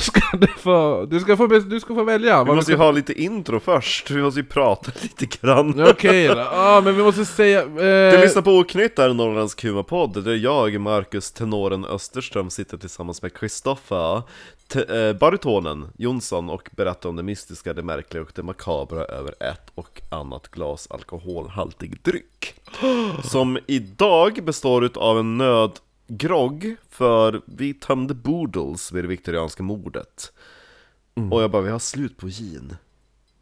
ska du få, du ska få, du ska få välja. vi måste du ju ha lite intro först, vi måste ju prata lite grann. Okej då, ja men vi måste säga... Du Eh, lyssnar på Oknytt här, Norrlands Kumapodd, där jag, Marcus Tenoren Österström, sitter tillsammans med Kristoffer, eh, baritonen Jonsson och berättar om det mystiska, det märkliga och det makabra över ett och annat glas alkoholhaltig dryck. Som idag består av en nödgrogg, för vi tömde Boodles vid det viktorianska mordet. Och jag bara, vi har slut på gin.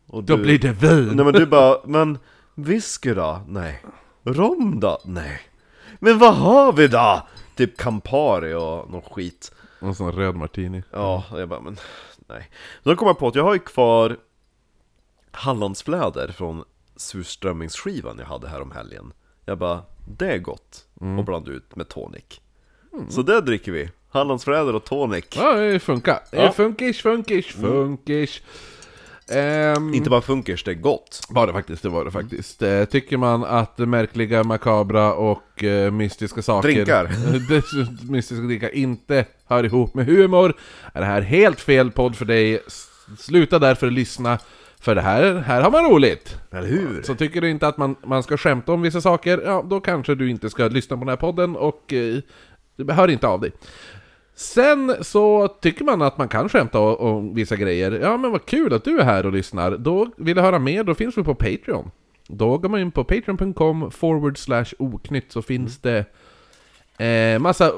Och då du- blir det vin. Nej men du bara, men whisky då? Nej. Rom då? Nej. Men vad har vi då? Typ Campari och någon skit. En sån röd martini. Ja, och jag bara, men nej. Då kom jag på att jag har ju kvar Hallandsfläder från surströmmingsskivan jag hade här om helgen. Jag bara, det är gott. Och blanda ut med tonic. Så det dricker vi. Hallandsfläder och tonic. Ja, det funkar. Är Ja. Funkis, funkis, funkis. Ehm, Inte bara funkers, det är gott. var det faktiskt, det var det faktiskt. Eh, tycker man att märkliga, makabra och eh, mystiska saker... Drinkar. Dess- mystiska drinkar inte hör ihop med humor, är det här helt fel podd för dig. S- Sluta därför lyssna, för det här, här har man roligt. Eller hur? Så tycker du inte att man, man ska skämta om vissa saker, ja då kanske du inte ska lyssna på den här podden och eh, det hör inte av dig. Sen så tycker man att man kan skämta om vissa grejer. Ja men vad kul att du är här och lyssnar. Då vill jag höra mer, då finns vi på Patreon. Då går man in på patreon.com forward slash oknytt så finns det eh, massa,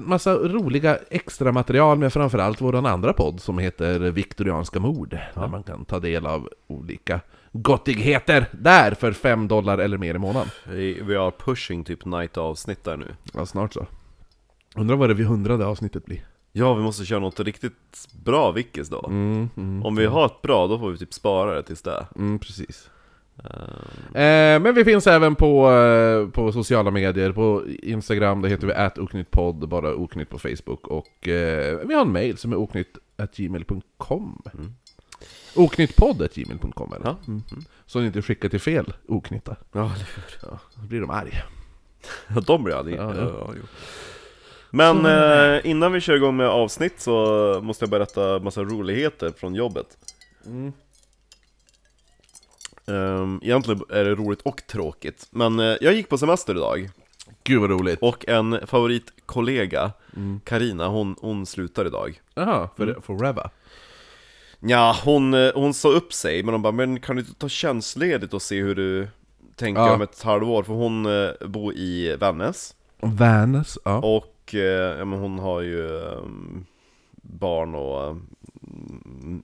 massa roliga extra material med framförallt våran andra podd som heter Viktorianska mord. Där man kan ta del av olika gottigheter där för 5 dollar eller mer i månaden. Vi, vi har pushing typ night avsnitt där nu. Ja, snart så. Undrar vad det vid hundrade avsnittet blir. Ja, vi måste köra något riktigt bra Vickis då. Mm, mm, Om vi har ett bra, då får vi typ spara det tills det. mm, precis. Eh, men vi finns även på, eh, på sociala medier, på Instagram, där heter vi atoknyttpodd, bara oknytt på Facebook, och eh, vi har en mail som är oknytt.gmail.com Mm. Oknyttpodd.gmail.com eller? Ja. Mm. Så ni inte skickar till fel oknytta. Ja, eller hur? Ja, då blir de arga. Ja, de blir aldrig... Ja, Ja, ja. Men eh, innan vi kör igång med avsnitt så måste jag berätta massa roligheter från jobbet. Mm. Um, egentligen är det roligt och tråkigt. Men eh, jag gick på semester idag. Gud vad roligt. Och en favoritkollega, Mm. Karina, hon, hon slutar idag. Jaha, för, Mm. forever. Ja, hon, eh, hon sa upp sig, men de bara 'Men kan du inte ta tjänstledigt och se hur du tänker Ja. om ett halvår?' För hon eh, bor i Vännäs Värnes, ja. Och eh, ja, men hon har ju ehm, barn och um,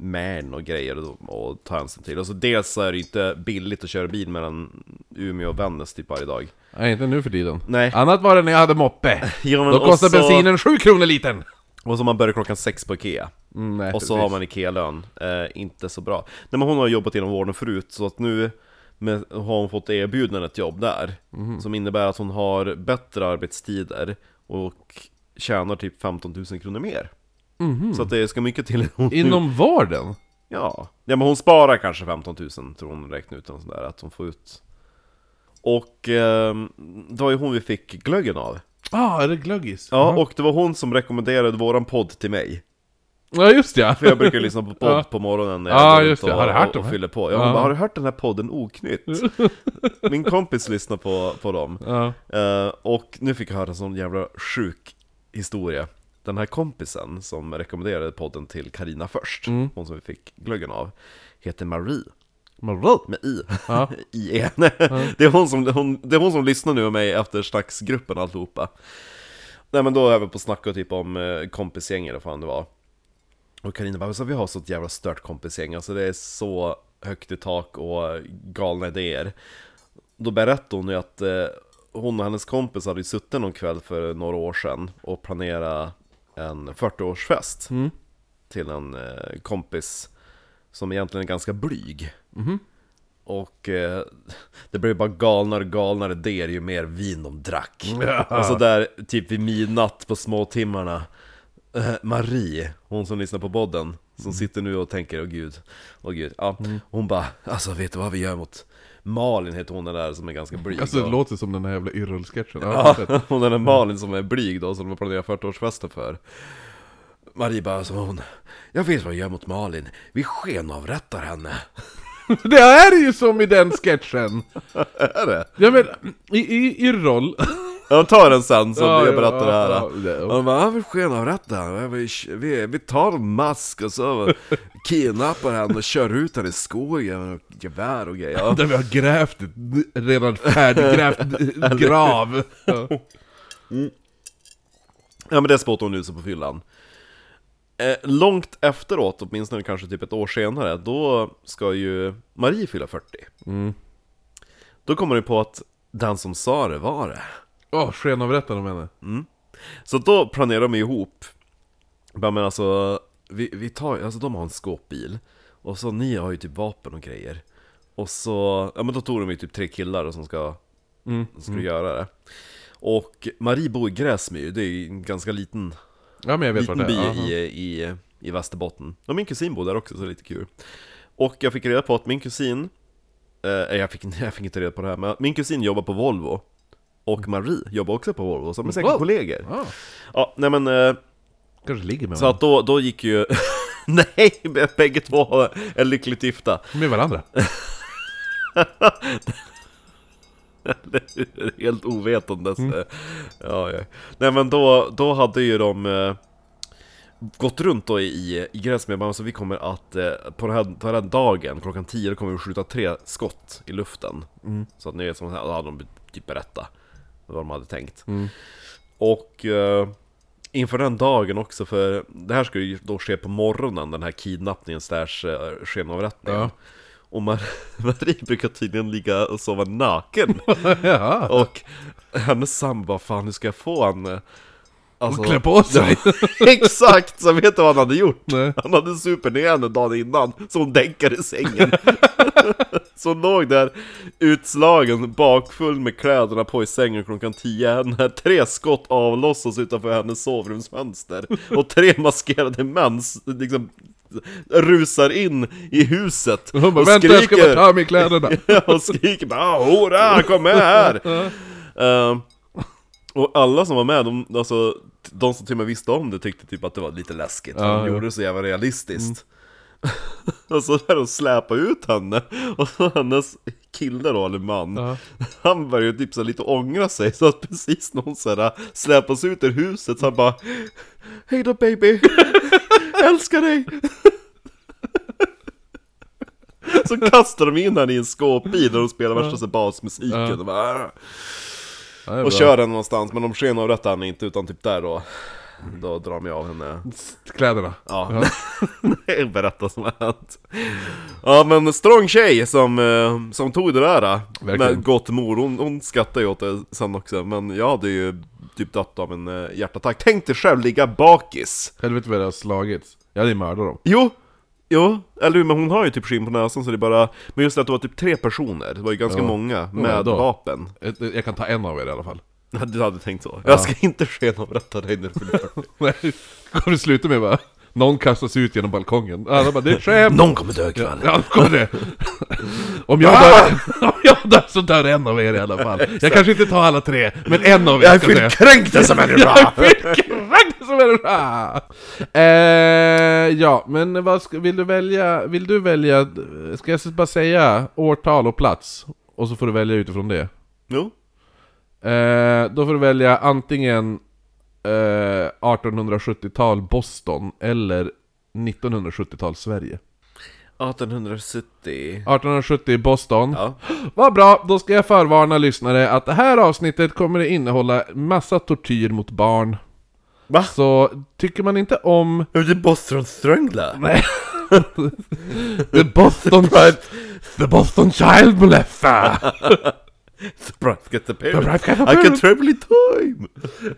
män och grejer att ta hänsyn till. Och så dels så är det inte billigt att köra bil mellan Umeå och Vännäs typ varje dag. Nej, inte nu för tiden. Nej. Annat var det när jag hade moppe. Men Då och kostar så- bensinen 7 kronor litern! Och så man börjar klockan sex på Ikea. Mm, nej, Och så precis. har man Ikea-lön. Eh, inte så bra. Nej men hon har jobbat inom vården förut, så att nu med, har hon fått erbjudande ett jobb där. Mhm. Som innebär att hon har bättre arbetstider och tjänar typ 15 000 kronor mer. Så att det ska mycket till. Hon nu-. Inom vården? Ja. ja, men hon sparar kanske 15 000 tror hon räknar ut. Och sånt där, att hon får ut. Och eh, det var ju hon vi fick glöggen av. Ah, är det glöggis? Ja, och det var hon som rekommenderade våran podd till mig. Ja, just ja! För jag brukar lyssna på podd Ja. på morgonen när Ja, jag går just det. och, Har du hört och, och fyller på. Ja, Ja. bara, har du hört den här podden Oknytt? Min kompis lyssnar på, på dem. ja. Eh, och nu fick jag höra en sån jävla sjuk historia. Den här kompisen som rekommenderade podden till Karina först, Mm. hon som vi fick glöggen av, heter Marie. Marie. Med i. Ja. I en. Det, är hon som, hon, det är hon som lyssnar nu med mig efter snacksgruppen alltihopa. Nej men då är vi på snacka typ om eh, kompisgäng eller vad fan det var. Och Carina bara, så vi har så ett jävla stört kompisgäng, alltså det är så högt i tak och galna idéer. Då berättade hon ju att eh, hon och hennes kompis hade suttit någon kväll för några år sedan och planerat en 40-årsfest Mm. till en eh, kompis som egentligen är ganska blyg. Mhm. Och eh, det blev bara galnare och galnare idéer ju mer vin de drack. Ja. Och så där typ vid midnatt på småtimmarna Marie, hon som lyssnar på podden Som sitter nu och tänker, åh gud, åh gud. Ja, hon bara, alltså vet du vad vi gör mot Malin heter hon den där som är ganska blyg. Alltså det låter som den här jävla Yrrol-sketchen. Ja, hon den Malin som är blyg då, som de planerar 40-årsfesten för. Marie bara, som hon, jag vet vad jag gör mot Malin, vi skenavrättar henne. Det är ju som i den sketchen! Är det? Ja men, i, i Yrrol... Jag tar den sen, så Ja, jag ja, berättar det här. ja, ja. Och de bara, ja, vi skenavrättar henne, vi, vi, vi tar mask och så kidnappar henne och kör ut henne i skogen och gevär och grejer. Ja. Där vi har grävt redan färdiggrävt grav. Ja. Ja men det spottade hon ut sig på fyllan. Eh, långt efteråt, åtminstone kanske typ ett år senare, då ska ju Marie fylla 40. Då kommer det på att den som sa det var det. Åh, skenavrättade de henne. Så då planerar de ihop. Bara, men alltså, vi, vi tar, alltså de har en skåpbil. Och så ni har ju typ vapen och grejer. Och så, ja men då tog de ju typ tre killar som ska, Mm. som ska göra det. Och Marie bor i Gräsmyr, det är ju en ganska liten Ja men jag vet liten det by. Aha. i, i, i Västerbotten. Och min kusin bor där också, så det är lite kul. Och jag fick reda på att min kusin, eh, jag, fick, jag fick inte reda på det här, men min kusin jobbar på Volvo. Och Marie jobbar också på Volvo, så de är säkert Wow. kollegor. Ja, Ja, nej men, eh, kanske ligger med så att då, då gick ju... nej, bägge två är lyckligt gifta. Med varandra. Helt ovetandes. Ja, ja. Nej men då, då hade ju de eh, gått runt då i, i Gräsmyr, bara, så vi kommer att eh, på, den här, på den här dagen, klockan 10, då kommer vi skjuta tre skott i luften. Så att ni vet, som här, då hade de typ berättat vad de hade tänkt. Och eh, inför den dagen också, för det här ska ju då ske på morgonen, den här kidnappningen slash eh, skenavrättningen. Ja. Och Mar- Marie brukar tydligen ligga och sova naken. ja. Och hennes sambo bara, fan hur ska jag få han... eh, Alltså, klä på sig. Exakt! Så vet du vad han hade gjort? Nej. Han hade super ner henne dagen innan, så hon däckade i sängen. så låg där utslagen, bakfull med kläderna på i sängen klockan 10. När tre skott avlossas utanför hennes sovrumsfönster. Och tre maskerade män liksom rusar in i huset. Hon bara, och vänta jag ska bara ta mig kläderna. och skriker bara "Ah, hora, kom med här! Ehm, och alla som var med, de, alltså, de som till och med visste om det tyckte typ att det var lite läskigt, Ja, de gjorde det så jävla realistiskt Och så där de släpa ut henne, och så hennes kille då, eller man Ja. Han började typ så lite ångra sig, så att precis när hon så här släpas ut ur huset så han bara Hej då baby, älskar dig! Så kastar de in henne i en skåpbil där de spelar värsta så här basmusiken. Ja. och, bara, Ja, och kör henne någonstans, men de skenavrättar henne inte utan typ där då Då drar de av henne Kläderna. Ja, berätta som har hänt Ja men strong tjej som, eh, som tog det där eh, Verkligen. med gott mod, hon, hon skrattar ju åt det sen också Men jag hade ju typ dött av en eh, hjärtattack Tänk dig själv ligga bakis Helvete vad det har slagits. Jag hade ju mördat dem. Jo, jo, eller hur, men hon har ju typ skinn på näsan så det är bara Men just att det var typ tre personer, det var ju ganska Ja. många Ja, med då. vapen Jag, jag kan ta en av er i alla fall. Du hade tänkt så? Jag ska inte skenavrätta dig när du fyller 40 Nej, kommer det sluta med bara någon kastas ut genom balkongen. Alla bara, det är ett skämt! Någon kommer dö ikväll Ja, kommer det. Om jag dör, om jag dör så dör en av er i alla fall. Jag kanske inte tar alla tre, men en av er Jag är ska dö. kränkt som Jag människa! är fylkränkt som människa! Eh, ja, men vad ska, vill du välja? Vill du välja, ska jag bara säga årtal och plats? Och så får du välja utifrån det. Jo, Eh, då får du välja antingen eh, 1870-tal Boston eller 1970-tal Sverige. 1870 1870 Boston. Ja, Vad bra, då ska jag förvarna lyssnare att det här avsnittet kommer att innehålla massa tortyr mot barn. Va? Så tycker man inte om det är Boston Strangler! Nej. The Boston... The Boston Child Molester! Surprise, get the The parent! Bright Cat of I can travel in time!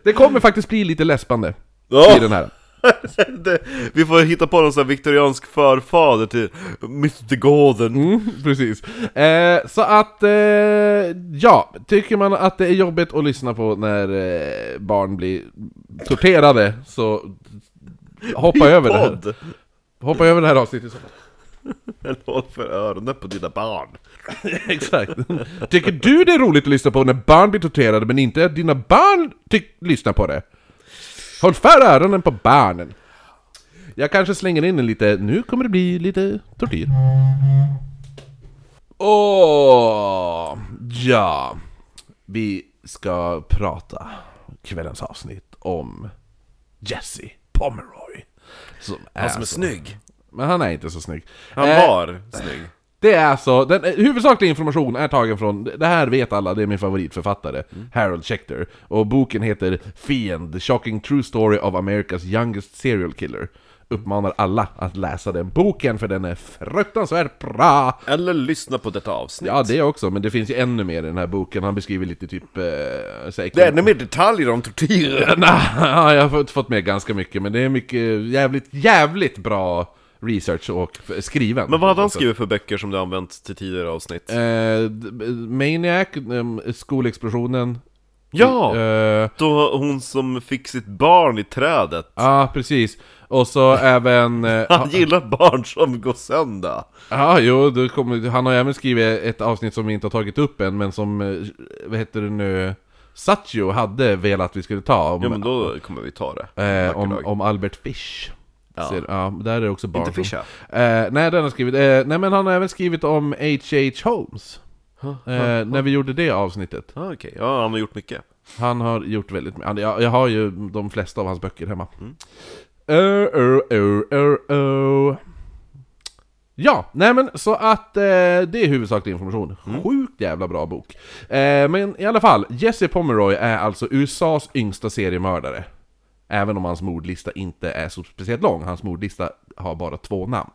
Det kommer faktiskt bli lite läspande Ja. i den här. det, vi får hitta på någon sån här viktoriansk förfader till Mr Gordon Mm, precis. Eh, så att, eh, ja, tycker man att det är jobbigt att lyssna på när eh, barn blir torterade, så hoppa över det här. Podd. hoppa över det här avsnittet. Eller håll för öronen på dina barn. Exakt. Tycker du det är roligt att lyssna på när barn blir torterade men inte att dina barn lyssnar på det? Håll för öronen på barnen. Jag kanske slänger in en lite, nu kommer det bli lite tortyr. Åh, ja. Vi ska prata kvällens avsnitt om Jesse Pomeroy. Som Han som är så- snygg. Men han är inte så snygg. Han Eh, var snygg. det är alltså, den eh, huvudsakliga information är tagen från, det här vet alla, det är min favoritförfattare, Harold Schechter. Och boken heter Fiend, The Shocking True Story of America's Youngest Serial Killer. Uppmanar alla att läsa den boken för den är fruktansvärt bra! Eller lyssna på detta avsnitt. Ja, det också, men det finns ju ännu mer i den här boken. Han beskriver lite typ... Eh, här- Det är ännu mer detaljer om tortyr. Nej, jag har fått, fått med ganska mycket, men det är mycket jävligt, jävligt bra research och skriven. Men vad hade han skrivit för böcker som du använt till tidigare avsnitt? Eh, Maniac, um, skolexplosionen. ja! Eh, Då hon som fick sitt barn i trädet. Ja, precis. Och så även... eh, Han gillar barn som går sönder. Ja, jo, det kommer, han har även skrivit ett avsnitt som vi inte har tagit upp än, men som, eh, vad heter det nu, Satcho hade velat att vi skulle ta. Om, Ja men då kommer vi ta det. eh, om, om Albert Fish. Ja. Ser, ja, där är det också barn Inte Fischer. Eh, nej, den har skrivit, eh, nej men han har även skrivit om H.H. Holmes. Eh, när vi gjorde det avsnittet. Ah, Okej, ja han har gjort mycket. Han har gjort väldigt mycket. Jag, jag har ju de flesta av hans böcker hemma. Uh, uh, uh, uh, uh. Ja, nej men så att eh, det är huvudsaklig information. Sjukt jävla bra bok. Eh, men i alla fall, Jesse Pomeroy är alltså USAs yngsta seriemördare. Även om hans mordlista inte är så speciellt lång, hans mordlista har bara två namn.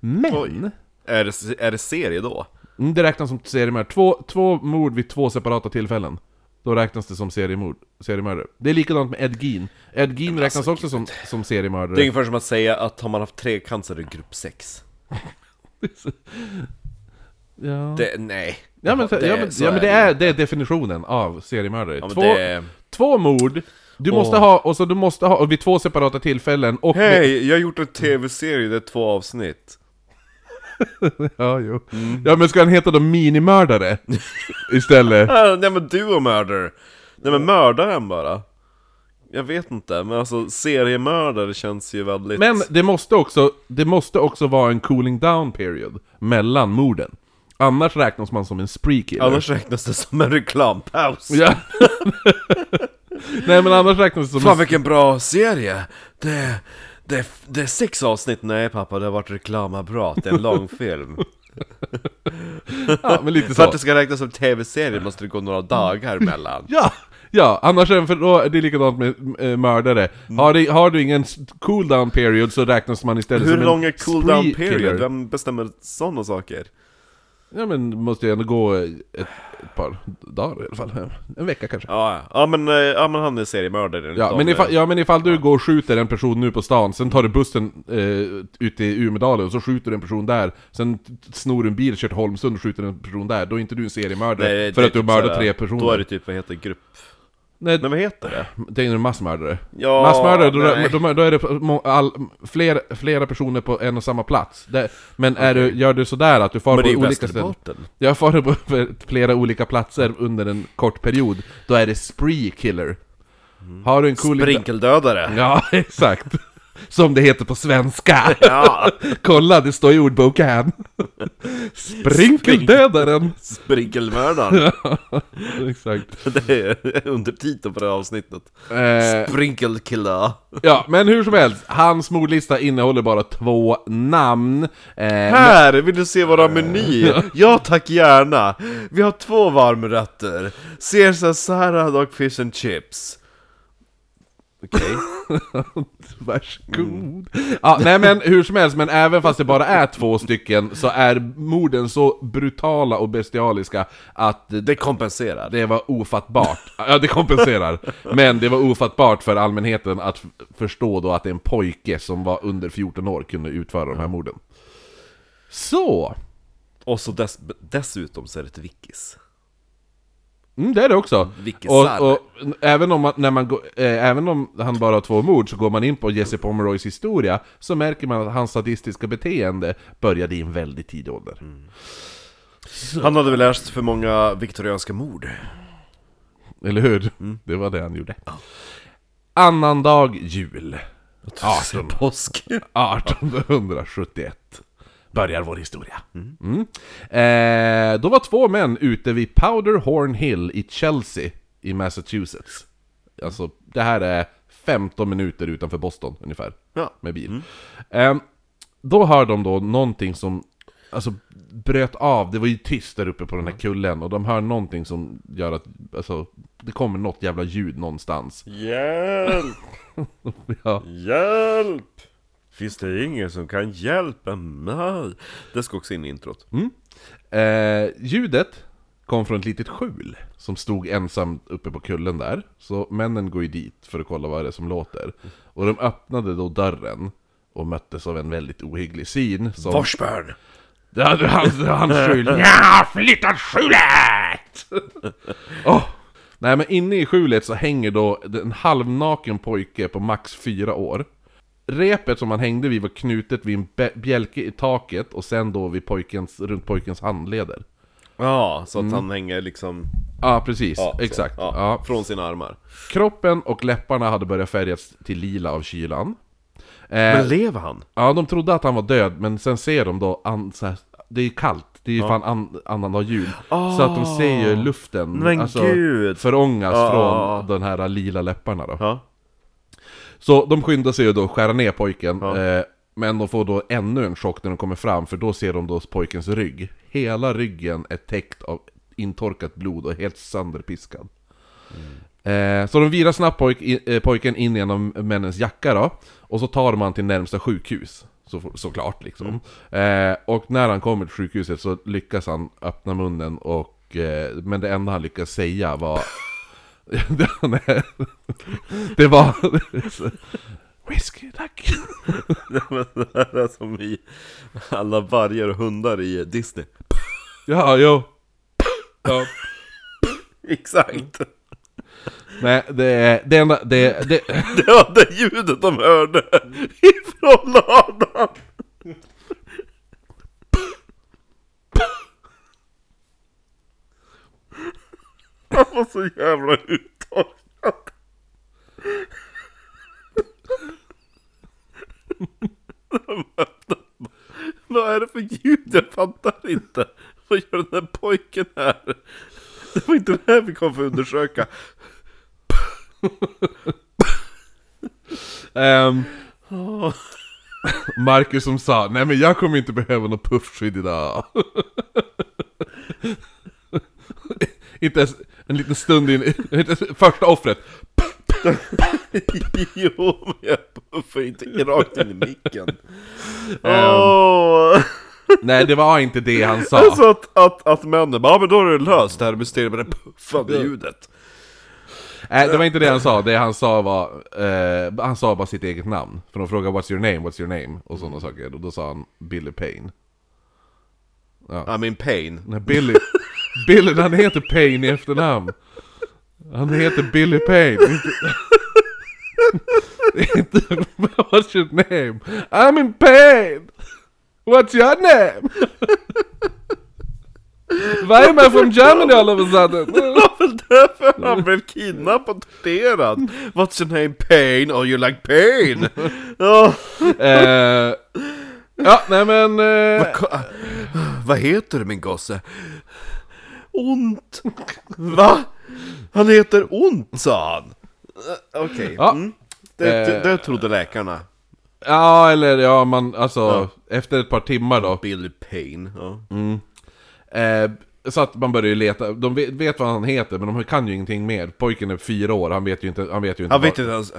Men, Oj. Är det, är det serie då? Mm, det räknas som seriemördare. Två, två mord vid två separata tillfällen. Då räknas det som seriemord, seriemördare. Det är likadant med Ed Gein. Ed Gein räknas också som, som seriemördare. Det är ungefär som att säga att har man haft tre cancer det grupp 6. ja. Det, nej. Ja men, Det- ja, men, ja, men det, är, det är definitionen av seriemördare. Ja, två, två mord, du måste ha, och så du måste ha, och vid två separata tillfällen och... Hej, jag har gjort en tv-serie, det är två avsnitt. Ja, jo. Ja men ska han heta då minimördare? Istället? Nej men du och murder. Nej men mördaren bara. Jag vet inte, men alltså seriemördare känns ju väldigt... Men det måste också, det måste också vara en cooling down period mellan morden. Annars räknas man som en spree killer. Annars räknas det som en reklampaus. Ja. Nej men annars räknas det som Fan en... vilken bra serie! Det, det, det är sex avsnitt, nej pappa det har varit reklamavbrott, det är en lång film. Ja, men lite För att så. det ska räknas som tv-serie måste det gå några dagar emellan. Ja! Ja, annars är för då, det är likadant med äh, mördare. Har, du, har du ingen s- cool down period så räknas man istället Hur som lång är en cool down spree period? killer. Vem bestämmer sådana saker? Ja men det måste ju ändå gå ett, ett par dagar i alla fall. En vecka kanske. Ja, ja. ja, men, eh, ja men han är seriemördare Ja men, ifall, ja men ifall du går och skjuter en person nu på stan, sen tar du bussen eh, ut i Umedalen och så skjuter du en person där, sen snor du en bil, kör till Holmsund och skjuter en person där, då är inte du en seriemördare Nej, för det är att du har typ mördat såhär- tre personer. Då är det typ, vad heter grupp? Nej, Nej vad heter det? det är en massmördare. Ja, Massmördare, då, då, då är det må- all, fler, flera personer på en och samma plats. Det, men är du, gör du sådär att du far Men på olika ställen? Jag far på flera olika platser under en kort period, då är det spree killer. Har du en cool... Sprinkeldödare. Ja, exakt. Som det heter på svenska. Ja, Kolla, det står i ordboken. Sprinkeldödaren. sprinkelmördaren. exakt. Det är undertiteln på det här avsnittet. Eh, Sprinkelkiller. ja, men hur som helst, hans mordlista innehåller bara två namn. Eh, Här, vill du se våra menyer? Ja tack gärna! Vi har två varmrätter. Caesar salad och fish and chips. Okej. Varsågod. Ja, nej men hur som helst, men även fast det bara är två stycken så är morden så brutala och bestialiska att Det kompenserar. det var ofattbart. Ja, det kompenserar. Men det var ofattbart för allmänheten att förstå då att en pojke som var under 14 år kunde utföra de här morden. Så! Och så dess, dessutom så är det ett wikis. Mm, det är det också. Vilket Och, och även, om man, när man går, eh, även om han bara har två mord, så går man in på Jesse Pomeroys historia, så märker man att hans sadistiska beteende började i en väldigt tidig ålder. Mm. Han hade väl läst för många viktorianska mord? Eller hur? Det var det han gjorde. Annandag jul. 18. Påsk. 1871 börjar vår historia. Mm. Eh, då var två män ute vid Powderhorn Hill i Chelsea i Massachusetts. Alltså, det här är 15 minuter utanför Boston ungefär, Ja. med bil. Eh, då hör de då någonting som Alltså bröt av, det var ju tyst där uppe på den här kullen och de hör någonting som gör att, alltså, det kommer något jävla ljud någonstans. Hjälp! Ja. Hjälp! Finns det ingen som kan hjälpa mig? Det ska också in i introt. Eh, ljudet kom från ett litet skjul som stod ensam uppe på kullen där. Så männen går ju dit för att kolla vad det är som låter. Och de öppnade då dörren och möttes av en väldigt ohygglig syn som... Forsberg! Det hade hans, hans skjul. Ja, flyttat skjulet! Åh. Nej men inne i skjulet så hänger då en halvnaken pojke på max fyra år. Repet som han hängde vid var knutet vid en bjälke i taket och sen då vid pojkens, runt pojkens handleder. Ja, så att han hänger liksom... Ja, precis. Ja. Exakt. Ja, Ja. Från sina armar. Kroppen och läpparna hade börjat färgas till lila av kylan. Eh, Men lever han? ja, de trodde att han var död, men sen ser de då, an, så här, det är ju kallt, det är ju fan an, annandag jul. Så att de ser ju luften Men alltså, gud. förångas Ja, från ja, de här lila läpparna då. Så de skyndar sig ju då att skära ner pojken, Ja. eh, men de får då ännu en chock när de kommer fram, för då ser de då pojkens rygg. Hela ryggen är täckt av intorkat blod och helt sönderpiskad. Eh, så de virar snabbt pojk, eh, pojken in genom männens jacka då, och så tar man till närmsta sjukhus. Så, såklart liksom. Eh, och när han kommer till sjukhuset så lyckas han öppna munnen och... Eh, men det enda han lyckas säga var... Det var... Whisky, tack! Det här är som i alla vargar och hundar i Disney. Ja, jo. Ja. Exakt! Nej, det är... Det enda... Det, det, Det var det ljudet de hörde ifrån ladan! Han var så jävla uttorkad. Vad är det för ljud? Jag fattar inte. Vad gör den där pojken här? Det var inte det här vi kom för att undersöka. Ehm, Marcus som sa, nej men jag kommer inte behöva något puffskydd idag. Inte ens en liten stund in, första offret. jo, men jag puffar inte rakt in i micken. Åh! Nej det var inte det han sa. Alltså att, att, att männen bara, ja men då är det löst det här mysteriet med det puffande ljudet. Nej det var inte det han sa, det han sa var, eh, han sa bara sitt eget namn. För de frågade 'What's your name? What's your name?' och sådana saker. Och då sa han Billy Payne. I mean pain. Nej, Billy, Billy, han heter Payne i efternamn. Han heter Billy Payne. Inte, inte What's your name? I'm in pain! What's your name? Why am I from Germany all of a sudden? Det var väl därför han blev kidnappad och torterad. What's your name? Pain? Oh you like pain? Ja. Eh, ja, nej men... eh, Ko- Vad heter du min gosse? Ont. Va? Han heter Ont sa han. Eh, Okej. Ja. Mm. Det, det, Eh. det trodde läkarna. ja, eller ja, man, alltså, efter ett par timmar då. Billy Payne. Ja. Eh, så att man börjar ju leta, de vet, vet vad han heter men de kan ju ingenting mer. Pojken är fyra år, han vet ju inte, han vet ju inte Han vad- vet inte ens...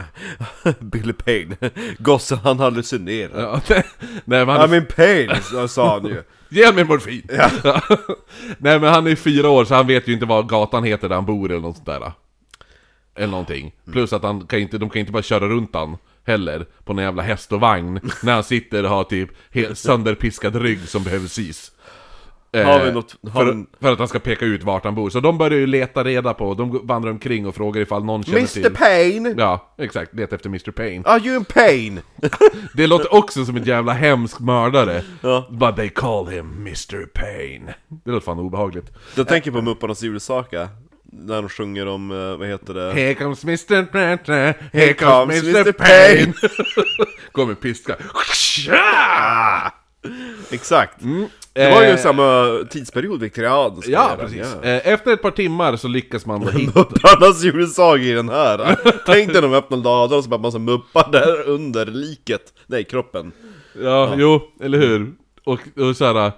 Billy Payne. Gossen han hallucinerar. Ja, nej, nej, men han I'm in pain, sa han ju. Ge mig morfin! Ja. Nej men han är fyra år så han vet ju inte vad gatan heter där han bor eller något sånt där. Eller någonting. Plus att han kan inte, de kan inte bara köra runt han heller på någon jävla häst och vagn när han sitter och har typ sönderpiskad rygg som behöver sys. Eh, Har vi något... Har för, vi... för att han ska peka ut vart han bor. Så de börjar ju leta reda på, de vandrar omkring och frågar ifall någon känner Mr till... Payne! Ja, exakt. Leta efter Mr Payne. Are you in pain? Det låter också som en jävla hemsk mördare. Ja. But they call him Mr Payne. Det låter fan obehagligt. Jag tänker på Mupparnas julsaka. När de sjunger om, eh, vad heter det? Here comes Mr. Here, Here comes Mr. Mr. Payne! Kommer piska. Exakt! Det var ju Eh, samma tidsperiod viktoriansk. Ja, precis. ja. Eh, Efter ett par timmar så lyckas man hitta... Mupparnas julsaga i den här. Tänk dig de öppnar ladan och så bara massa muppar där under liket. Nej, kroppen. Ja, jo, eller hur? Och, och såhär... Vad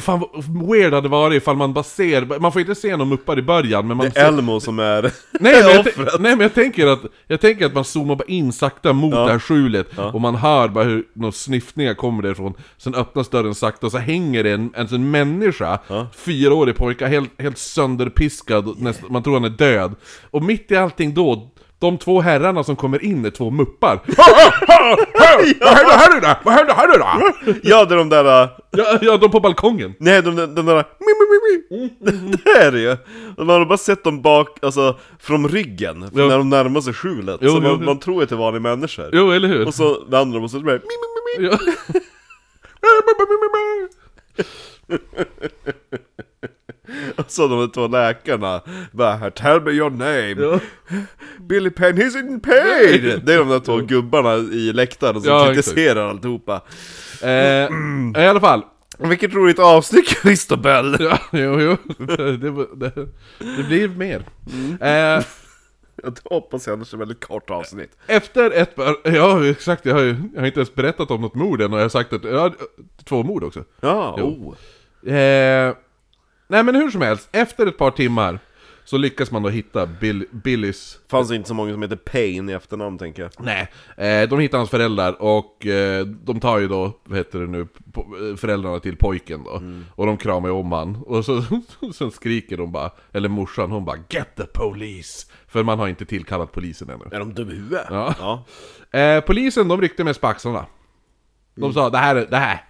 fan vad weird hade det varit ifall man bara ser, man får inte se någon muppar i början men man Det är Elmo som är Nej men, jag, nej men jag tänker att, jag tänker att man zoomar bara in sakta mot det här skjulet och man hör bara hur några sniffningar kommer därifrån. Sen öppnas dörren sakta och så hänger det en, en, en människa, fyraårig pojke, helt, helt sönderpiskad, och näst, man tror han är död. Och mitt i allting då, de två herrarna som kommer in är två muppar Vad händer här nu då? Vad händer här nu då? Ja, det är de där... äh, Ja, ja, de på balkongen Nej, de, de, de där... Mi, mi, mi, mi. Det är det ju! Man har bara sett dem bak, alltså från ryggen, Jo. när de närmar sig skjulet. Jo, så jo, man, man tror att det är vanliga människor. Jo, eller hur? Och så vänder de och så är det. Ja. Och så de två läkarna bara 'Tell me your name'. Billy Penn, he's in pain! Det är de där två gubbarna i läktaren som Ja, kritiserar alltihopa. Eh, I alla fall, Vilket roligt avsnitt Christobel! Ja, jo, jo. Det, det, det, blir mer. Eh, Jag hoppas jag annars är väldigt kort avsnitt. efter ett. Ja, exakt. Jag har ju jag har inte ens berättat om något mord än och jag har sagt att... Ja, två mord också. Ja, oh. Eh, nej men hur som helst, efter ett par timmar så lyckas man då hitta Bill, Billys... Fanns det inte så många som heter Payne i efternamn tänker jag. Nej, eh, de hittar hans föräldrar och eh, de tar ju då, vad heter det nu, eh, föräldrarna till pojken då. Och de kramar ju om han. Och så, sen skriker de bara, eller morsan hon bara 'Get the police!' För man har inte tillkallat polisen ännu. Är de dum i huvudet? Ja. ja. Eh, polisen de ryckte med på axlarna. De sa det här, är- det här,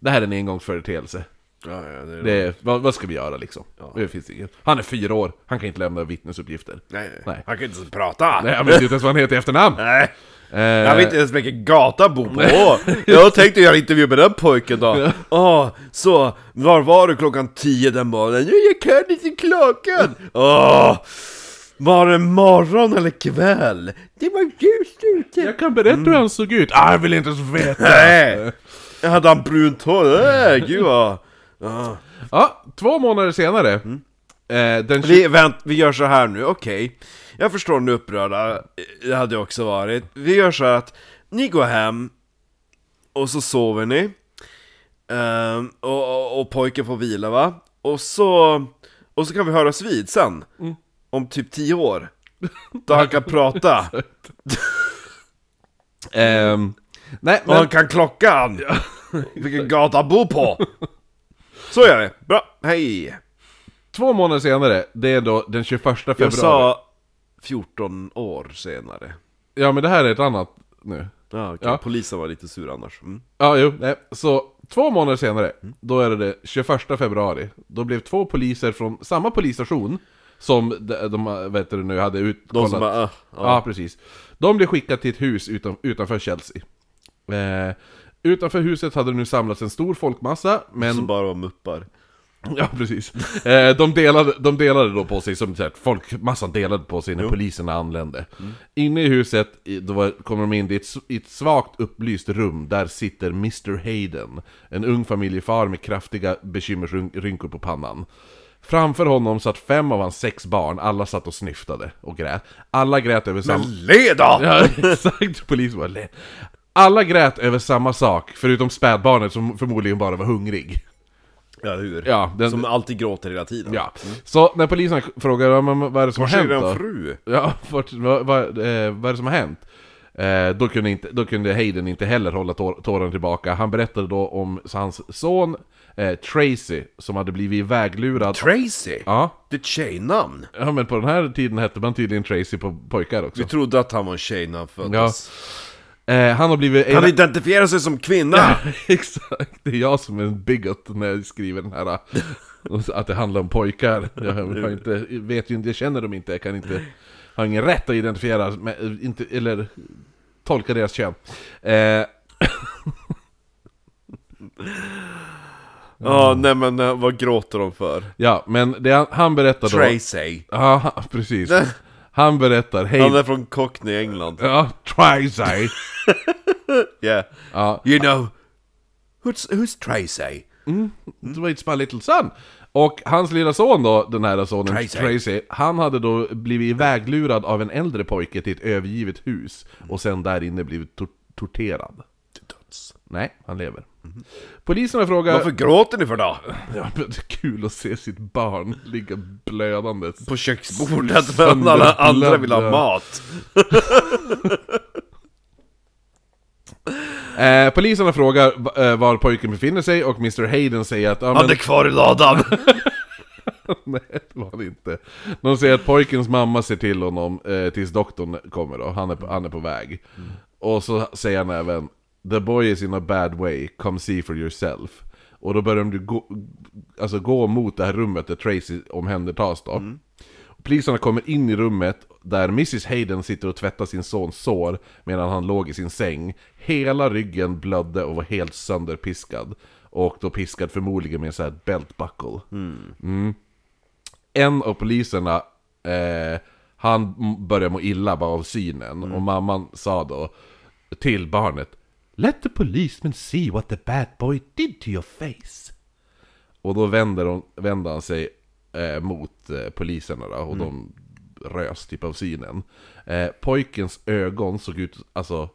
det här är en engångsföreteelse. Ja, ja, det är Det, vad, vad ska vi göra liksom? Det finns inget. Han är fyra år, han kan inte lämna vittnesuppgifter. Nej, Nej. Han kan inte ens prata! Nej, han vet inte ens vad han heter i efternamn. Nej. Eh, Jag vet inte ens vilken gata han bor på! Jag tänkte göra intervju med den pojken då! Åh, så, var var du klockan 10 den morgonen? Ja, jag kan inte klockan! Åh! Var det morgon eller kväll? Det var ljust ute! jag kan berätta hur han såg ut. Ah, jag vill inte ens veta. Nej! Jag hade han brunt hår? Nej, gud vad... Ja. Ja, två månader senare. Eh, den Vi, vänt, vi gör så här nu, okej. Jag förstår nu upprörda, det hade jag också varit. Vi gör så här att ni går hem, och så sover ni. Ehm, och, och, och pojken får vila va? Och så, och så kan vi höras vid sen. Om typ 10 år. Då han kan prata. Ehm, nej, Och men... han kan klockan. Vilken gata han bor på. Så gör vi. Bra, hej. Två månader senare, det är då den 21 februari. Jag sa 14 år senare. Ja men det här är ett annat nu. Ja, okej. Ja. Polisen var lite sur annars. Mm. Ja, jo, nej. Så två månader senare, då är det det 21 februari. Då blev två poliser från samma polisstation som de, de vet du, nu hade ut, De som bara, uh, Ja, precis. De blev skickade till ett hus utan, utanför Chelsea. Eh, utanför huset hade det nu samlats en stor folkmassa, men... som bara var muppar. Ja, precis. Eh, de, delade, de delade då på sig, som här, folkmassan delade på sig när poliserna anlände. Inne i huset, då var, kommer de in i ett, i ett svagt upplyst rum, där sitter Mr Hayden. En ung familjefar med kraftiga bekymmersrynkor på pannan. Framför honom satt fem av hans sex barn, alla satt och snyftade och grät. Alla grät över samma... Le då! Ja, exakt. Polisen var le- Alla grät över samma sak, förutom spädbarnet som förmodligen bara var hungrig. Ja, hur? Ja, den, Som alltid gråter hela tiden. Ja, så när polisen frågar ja, men vad är det som har Kanske är hänt då? fru? Ja, vart, vad, vad, eh, vad är det som har hänt? Eh, då, kunde inte, då kunde Hayden inte heller hålla tår, tåren tillbaka. Han berättade då om hans son eh, Tracy, som hade blivit väglurad. Tracy? ja, Det är ett tjejnamn! ja, men på den här tiden hette man tydligen Tracy på pojkar också. Vi trodde att han var en tjej när han föddes. Eh, han har blivit... Han identifierar sig som kvinna! Ja, exakt. Det är jag som är en bigot när jag skriver den här... Att det handlar om pojkar. Jag inte, vet ju inte, jag känner dem inte, jag kan inte... Har ingen rätt att identifiera, med, inte, eller tolka deras kön. Eh, Ja, nej men eh, vad gråter de för? ja, men det han, han berättar då... Tracy! Ja, precis. Han berättar, hej... Han är från Cockney, England. Ja, Tracy. Yeah. Ja, You know, who's, who's Tracy? det var It's my little son. Och hans lilla son då, den här sonen Tracy. Tracy. han hade då blivit iväglurad av en äldre pojke till ett övergivet hus. Och sen där inne blivit tor- torterad. Till döds. Nej, han lever. Poliserna frågar... Varför gråter ni för då? Ja, men det är kul att se sitt barn ligga blödandes. På köksbordet medan alla andra vill ha mat. Eh, poliserna frågar eh, var pojken befinner sig och Mr Hayden säger att... Han men, är kvar i ladan! nej, det var han inte. De säger att pojkens mamma ser till honom eh, tills doktorn kommer då. Han är, på- han är på väg. Och så säger han även The boy is in a bad way, come see for yourself. Och då börjar de gå, alltså gå mot det här rummet där Tracy omhändertas då. Poliserna kommer in i rummet där Mrs Hayden sitter och tvättar sin sons sår medan han låg i sin säng. Hela ryggen blödde och var helt sönderpiskad. Och då piskad förmodligen med en sån här belt buckle. Mm. En av poliserna, eh, han började må illa bara av synen. Och mamman sa då till barnet Let the policeman see what the bad boy did to your face. Och då vänder, hon, vänder han sig eh, mot eh, poliserna då, och de rös typ av synen. Eh, pojkens ögon såg ut, alltså...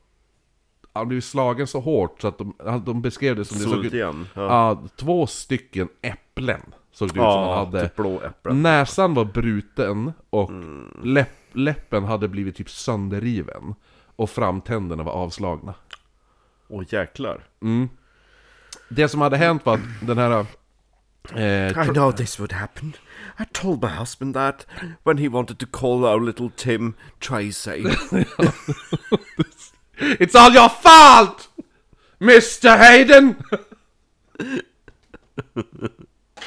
Han blev slagen så hårt så att de, de beskrev det som det såg ut... igen. Ja, Ja, två stycken äpplen såg det ut som han ja hade. typ blå äpplen. Näsan var bruten och läpp, läppen hade blivit typ sönderriven. Och framtänderna var avslagna. Åh jäklar. Det som hade hänt var att den här... Eh, I know this would happen. I told my husband that when he wanted to call our little Tim Tracy. It's all your fault! Mr Hayden!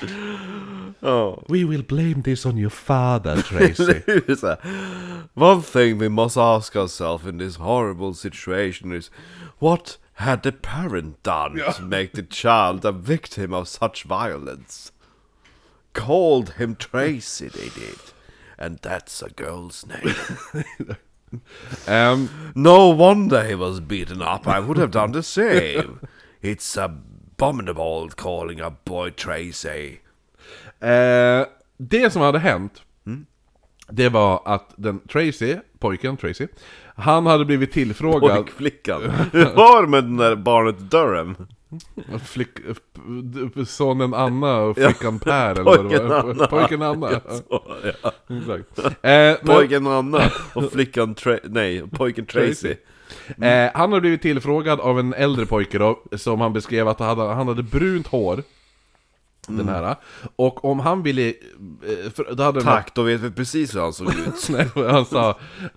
oh. We will blame this on your father, Tracy. One thing we must ask ourselves in this horrible situation is what had the parent done to make the child a victim of such violence? Called him Tracy, they did. And that's a girl's name. um, No wonder he was beaten up. I would have done the same. It's abominable calling a boy Tracy. eh, det som hade hänt, det var att den Tracy, pojken Tracy, han hade blivit tillfrågad... Pojkflickan. Hur var det med den där barnet Durham? Flick, sonen Anna och flickan Per eller vad det var. Anna. Pojken Anna. Så, ja. Exakt. Eh, men, Pojken Anna och flickan Tra- nej, pojken Tracy. eh, han hade blivit tillfrågad av en äldre pojke då, som han beskrev att han hade, han hade brunt hår. Den här. Och om han ville... eh, För, då hade den här- Tack, då vet vi precis hur han såg ut. Nej, han sa,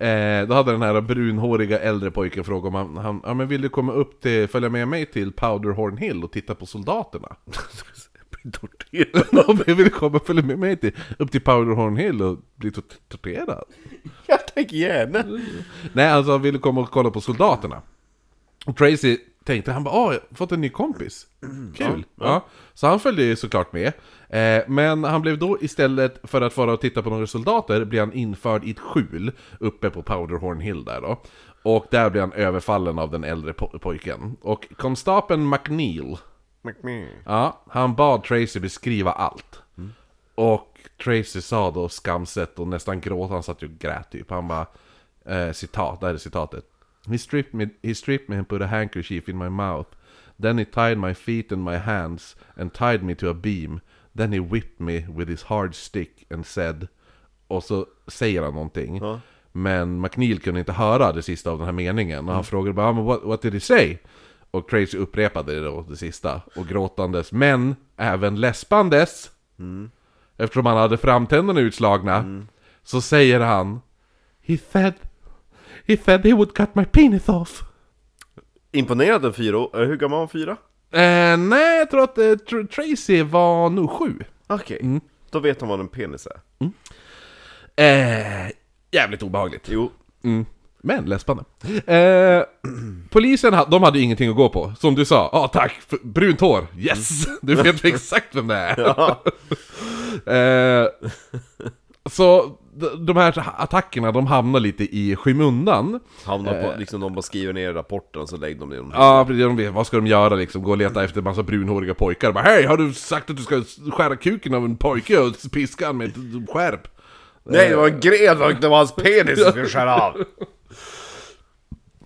eh, då hade den här brunhåriga äldre pojken frågat om han, han ja, men vill du komma upp till, följa med mig till Powderhorn Hill och titta på soldaterna? Torterad. Om jag vill komma och följa med mig till, upp till Powderhorn Hill och bli tort- torterad? Jag tänker gärna. Nej, alltså han ville komma och kolla på soldaterna. Och Tracy tänkte, han bara åh, jag har fått en ny kompis. Kul! Ja, Så han följde ju såklart med. Eh, men han blev då istället för att vara och titta på några soldater, blev han införd i ett skjul uppe på Powderhorn Hill där då. Och där blev han överfallen av den äldre po- pojken. Och konstapeln McNeil, ja, han bad Tracy beskriva allt. Och Tracy sa då skamset och nästan gråt, han satt ju och grät typ. Han bara, eh, citat, där är citatet. He stripped, me, he stripped me and put a handkerchief in my mouth. Then he tied my feet and my hands and tied me to a beam. Then he whipped me with his hard stick and said... Och så säger han någonting. Men McNeil kunde inte höra det sista av den här meningen. Och han frågade bara "Men what, what did he say? Och Tracy upprepade det då, det sista. Och gråtandes, men även läspandes. Eftersom han hade framtänderna utslagna. Så säger han He said He said he would cut my penis off. Imponerad en fyra. Eh, Hur gammal var han? Fyra? Eh, nej, jag tror att eh, Tr- Tracy var nog sju. Okej. Då vet han vad en penis är. Eh, jävligt obehagligt. Jo. Mm. Men läspande. Eh, polisen ha, de hade ju ingenting att gå på. Som du sa, ja ah, tack, för brunt hår, yes! Du vet exakt vem det är. Ja. Eh, så de här attackerna, de hamnar lite i skymundan. Hamnar på, liksom de bara skriver ner rapporten och så lägger de ner dem. Ja, de vet, vad ska de göra liksom? Gå och leta efter en massa brunhåriga pojkar. Bara, Hej, har du sagt att du ska skära kuken av en pojke och piska han med ett skärp? Nej, det var en gren och det var hans penis som skulle skära av.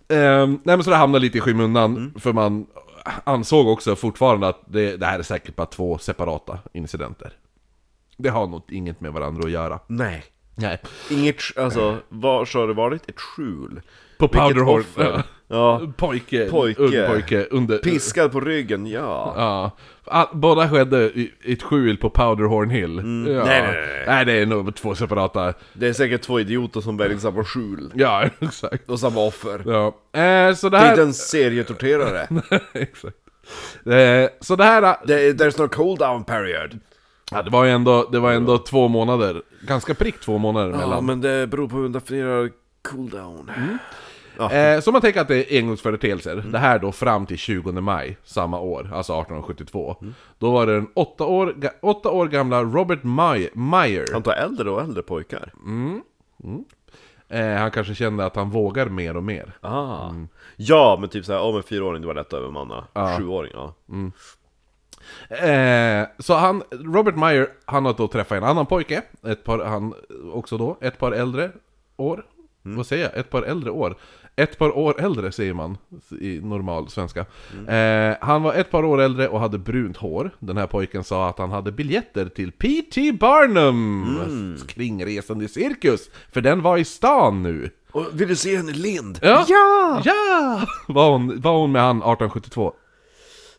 Eh, nej men så det hamnar lite i skymundan, för man ansåg också fortfarande att det, det här är säkert bara två separata incidenter. Det har nog inget med varandra att göra. Nej. Nej. Inget, alltså, var så har det varit? Ett skjul? På Powderhorn. offer. Ja. Pojke, Pojke. ung pojke, under... Piskad på ryggen, ja. Ja. All, båda skedde i i ett skjul på Powderhorn Hill. Ja. Mm. Nej, nej, nej, nej. nej, det är nog två separata... Det är säkert två idioter som väljer samma skjul. Ja, exakt. Och samma offer. Ja. Eh, så det Det är här... inte en serietorterare. exakt. Eh, så det här... Det- There's no cool down period. Ja, det var ju ändå, det var ändå två månader, ganska prick två månader Ja, mellan. men det beror på hur man definierar cool down. Eh, så man tänker att det är engångsföreteelser. Det här då fram till 20 maj samma år, alltså 1872. Då var det den åtta år, åtta år gamla Robert May, Meyer. Han tar äldre och äldre pojkar. Eh, han kanske kände att han vågar mer och mer. Ah. Ja, men typ såhär, om en fyraåring, det var lätt att övermanna. Sjuåring, ja. Eh, så han, Robert Meyer, han har då träffat en annan pojke, ett par, han också då, ett par äldre år. Vad säger jag? Ett par äldre år. Ett par år äldre säger man i normal svenska. Eh, han var ett par år äldre och hade brunt hår. Den här pojken sa att han hade biljetter till P.T. Barnum! Kringresande cirkus! För den var i stan nu. Och vill du se henne Lind? Ja! Ja! Ja! Var hon, var hon med han 1872?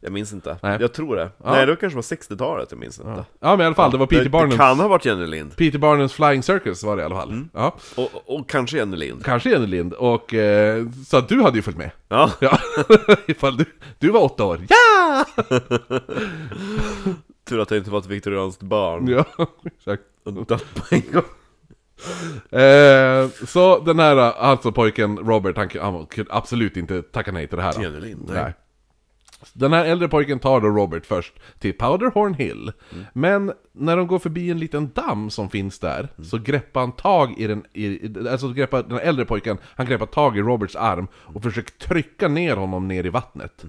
Jag minns inte. Nej. Jag tror det. Nej, det kanske var 60-talet, jag minns inte. Ja men i alla fall, det var P.T. Det, det Barnums... kan ha varit Jenny Lind. Peter Barnums Flying Circus var det i alla fall. Ja. Och, och, kanske Jenny Lind. Kanske Jenny Lind, och eh, så att du hade ju följt med. Ja. Ja, ifall du, du var åtta år. Ja! Tur att det inte var ett viktorianskt barn. Ja, exakt. Och dött på en gång. Eh, så den här, alltså pojken Robert, han, han kunde absolut inte tacka nej till det här. Jenny Lind, nej. Nej. Den här äldre pojken tar då Robert först till Powderhorn Hill. Men när de går förbi en liten damm som finns där, så greppar han tag i den, i, alltså greppar, den äldre pojken, han greppar tag i Roberts arm och försöker trycka ner honom ner i vattnet.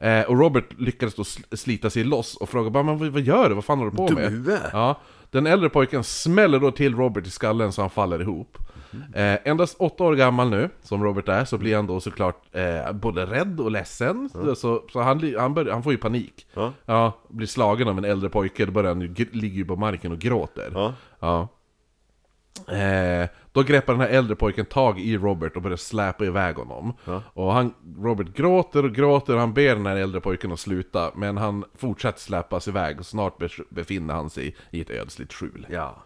Eh, och Robert lyckades då sl- slita sig loss och frågar bara men vad, gör du? Vad fan håller du på med? Dumhuvud. Ja, den äldre pojken smäller då till Robert i skallen så han faller ihop. Eh, endast åtta år gammal nu, som Robert är, så blir han då såklart eh, både rädd och ledsen. Så, så han, li- han, bör, han får ju panik. Ja. blir slagen av en äldre pojke, då börjar han ju, ligger ju på marken och gråter. Ja. Ja. Eh, då greppar den här äldre pojken tag i Robert och börjar släpa iväg honom. Och han, Robert gråter och gråter och han ber den här äldre pojken att sluta. Men han fortsätter släpas iväg och snart bef- befinner han sig i ett ödsligt skjul. Ja.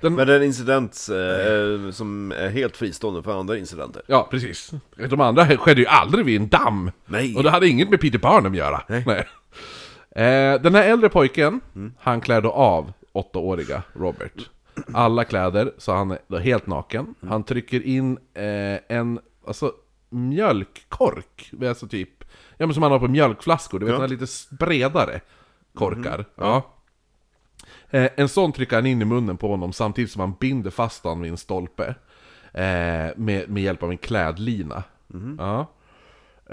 Den- Men det är en incident eh, som är helt fristående för andra incidenter. Ja, precis. De andra skedde ju aldrig vid en damm. Nej. Och det hade inget med Peter Barnum att göra. Nej. Eh, den här äldre pojken, han klär då av åttaåriga Robert. Alla kläder, så han är då helt naken. Han trycker in eh, en, alltså, mjölkkork. Alltså typ, ja men som man har på mjölkflaskor, du vet Ja. den här lite bredare korkar. Ja. Eh, en sån trycker han in i munnen på honom samtidigt som han binder fast honom vid en stolpe. Eh, med, med hjälp av en klädlina. Ja.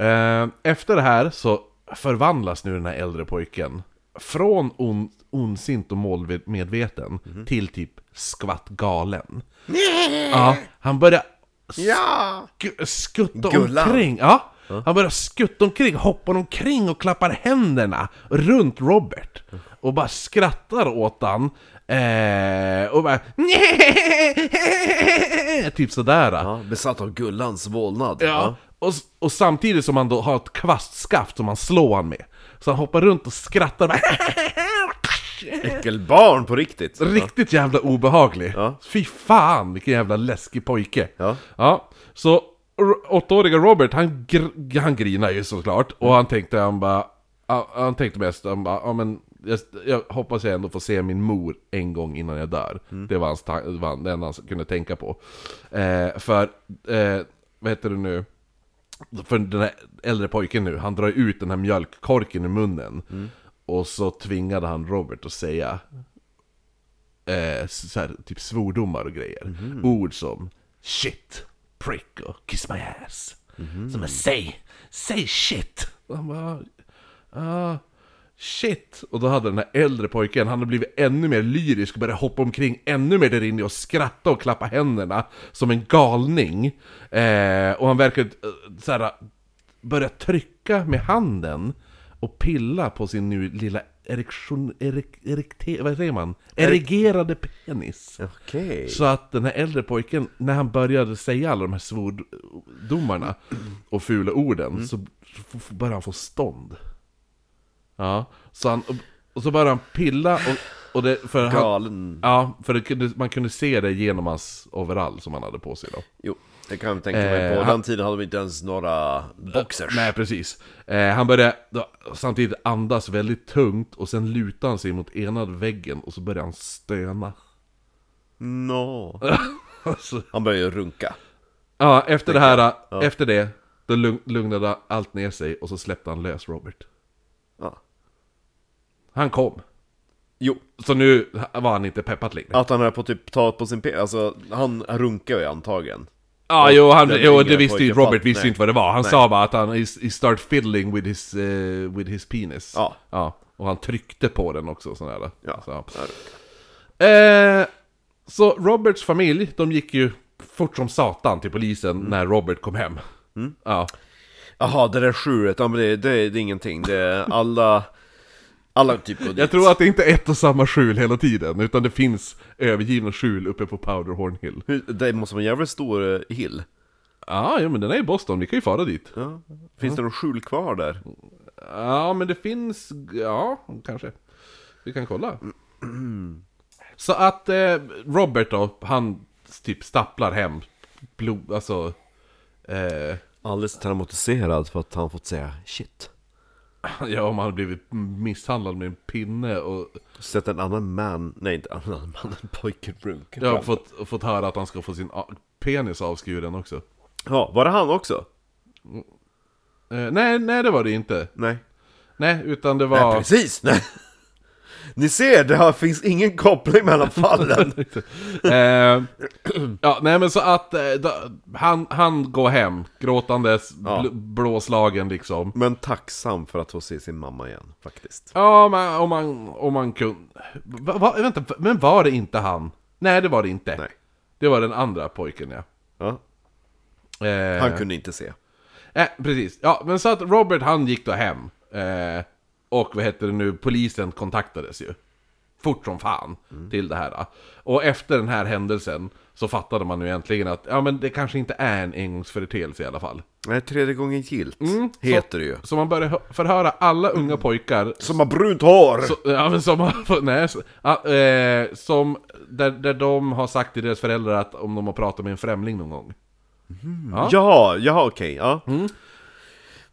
Eh, efter det här så förvandlas nu den här äldre pojken från on, ondsint och målmedveten till typ skvatt galen. Ja, han börjar Ja! sk- skutta Gullan. omkring. Ja, han börjar skutta omkring, hoppar omkring och klappar händerna runt Robert. Och bara skrattar åt han. Eh, och bara Typ sådär. ja. Besatt av Gullans vålnad. Ja. Och, och samtidigt som han då har ett kvastskaft som han slår han med. Så han hoppar runt och skrattar bara Äckelbarn på riktigt. Riktigt jävla obehaglig. Ja. Fy fan vilken jävla läskig pojke. Ja. Ja, så åttaåriga Robert, han, gr- han grinar ju såklart, och han tänkte han bara... Han, tänkte mest, han bara, ja men... Jag, jag hoppas jag ändå får se min mor en gång innan jag dör. Det var hans det var det enda han kunde tänka på. Eh, för, eh, vad heter det nu? För den här äldre pojken nu, han drar ut den här mjölkkorken i munnen. Och så tvingade han Robert att säga eh, så här, typ svordomar och grejer. Ord som shit, prick och kiss my ass. Som är säg, säg shit. Och han bara, ah, shit. Och då hade den här äldre pojken, han hade blivit ännu mer lyrisk och började hoppa omkring ännu mer där inne och skratta och klappa händerna som en galning. Eh, och han verkade eh, så här, börja trycka med handen och pilla på sin nu lilla erektion, erek, erekte, vad säger man? Erigerade penis. Okej. Så att den här äldre pojken, när han började säga alla de här svordomarna och fula orden, så f- f- började han få stånd. Ja, så han, och, så började han pilla och, och det, för han, Galen. Ja, för det, man kunde se det genom hans overall som han hade på sig då. Jo, det kan jag tänka mig. På Eh, den tiden hade vi inte ens några boxers. Nej, precis. Eh, han började då, samtidigt andas väldigt tungt och sen lutade han sig mot ena väggen och så började han stöna. No. Alltså, Han började runka. ja, efter det här, efter det, då lugn- lugnade allt ner sig och så släppte han lös Robert. Ja. Han kom. Jo, Så nu var han inte peppad längre. att han är på typ ta på sin pe... Alltså, han runkar ju antagligen. Ja, jo, han, jo det visste ju Robert visste nej. inte vad det var. Han Nej. sa bara att han he, start fiddling with his, eh, with his penis. Ja. ja. Och han tryckte på den också sådär. Ja. Så. Eh, så Roberts familj, de gick ju fort som satan till polisen Mm. när Robert kom hem. Ja. Jaha, det där men det, det, det är ingenting. Det är alla... Alla typ går dit. Jag tror att det inte är ett och samma skjul hela tiden, utan det finns övergivna skjul uppe på Powderhorn Hill. Hur- Det måste vara en jävligt stor eh, hill. Ja, ja men den är i Boston, vi kan ju fara dit. Ja. Finns det någon skjul kvar där? Ja, men det finns... Ja, kanske. Vi kan kolla. Så att eh, Robert då, han typ stapplar hem. Blod, alltså... Eh, Alldeles traumatiserad för att han fått säga shit. Ja, om han har blivit misshandlad med en pinne och... Sett en annan man, nej inte en annan man, en pojke runka. Har fått, fått höra att han ska få sin penis avskuren också. Ja, var det han också? Eh, nej, nej det var det inte. Nej. Nej, utan det Nej, var... precis! Nej. Ni ser, det har, finns ingen koppling mellan fallen. eh, ja, nej men så att eh, då, han, han går hem gråtandes, Ja. bl- blåslagen liksom. Men tacksam för att få se sin mamma igen, faktiskt. Ja, men om man, om man kunde... Va, va, vänta, men var det inte han? Nej, det var det inte. Nej. Det var den andra pojken, ja. Ja, Eh, han kunde inte se. Eh, precis. Ja, men så att Robert han gick då hem. Eh, och vad heter det nu, polisen kontaktades ju. Fort som fan till det här. Och efter den här händelsen så fattade man ju äntligen att ja men det kanske inte är en engångsföreteelse i alla fall. Nej, tredje gången gilt, heter det ju. Så man började hö- förhöra alla unga pojkar Som har brunt hår! så, ja, men som har, nej, så, ja, eh, som, där, där de har sagt till deras föräldrar att om de har pratat med en främling någon gång. Ja. Ja, ja okej, ja.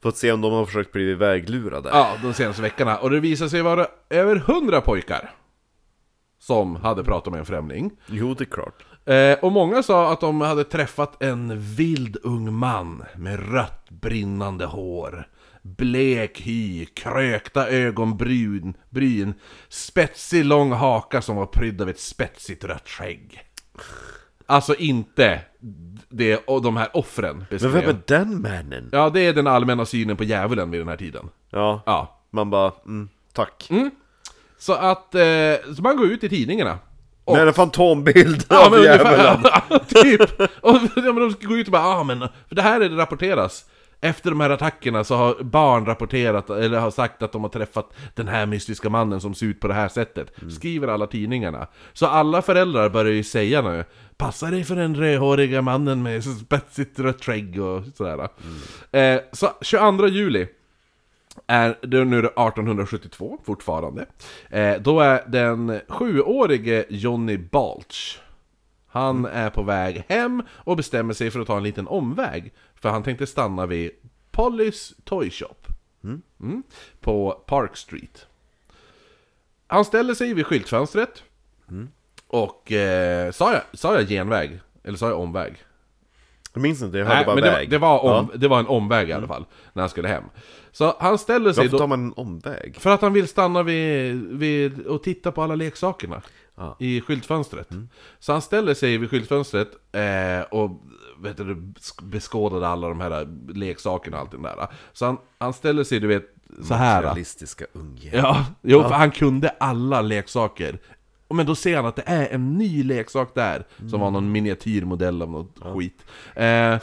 Fått se om de har försökt bli väglurade. Ja, de senaste veckorna. Och det visade sig vara över hundra pojkar som hade pratat med en främling. Jo, det är klart. Eh, och många sa att de hade träffat en vild ung man med rött brinnande hår. Blek hy, krökta ögonbryn, bryn, spetsig lång haka som var prydd av ett spetsigt rött skägg. Alltså inte det och de här offren Men vem är den mannen? Ja, det är den allmänna synen på djävulen vid den här tiden. Ja, Ja. man bara, mm, tack. Så att, eh, så man går ut i tidningarna. Och, Med en fantombild av men djävulen. ungefär, typ! Och ja, men de ska gå ut och bara, ja men, för det här är det rapporteras. Efter de här attackerna så har barn rapporterat, eller har sagt att de har träffat den här mystiska mannen som ser ut på det här sättet. Skriver alla tidningarna. Så alla föräldrar börjar ju säga nu, passa dig för den rödhåriga mannen med spetsigt rött skägg och sådär. Eh, så 22 juli är det nu är det 1872 fortfarande. Eh, då är den sjuårige Johnny Balch Han är på väg hem och bestämmer sig för att ta en liten omväg. För han tänkte stanna vid Pollys Toy Shop. Mm. På Park Street. Han ställer sig vid skyltfönstret. Och eh, sa, jag, sa jag genväg? Eller sa jag omväg? Jag minns inte, jag hörde Nej, bara men det, väg. det, var om, Ja. Mm. det var en omväg i alla fall, när han skulle hem. Så han ställer sig Varför då... tar man en omväg? För att han vill stanna vid, vid och titta på alla leksakerna Ja. Mm. i skyltfönstret. Så han ställer sig vid skyltfönstret eh, och vet du, sk- beskådade alla de här leksakerna och allt det där. Så han, han ställer sig, du vet, så här. Realistiska unge. Ja, jo, för han kunde alla leksaker. Men då ser han att det är en ny leksak där, som var någon miniatyrmodell av något skit. Eh,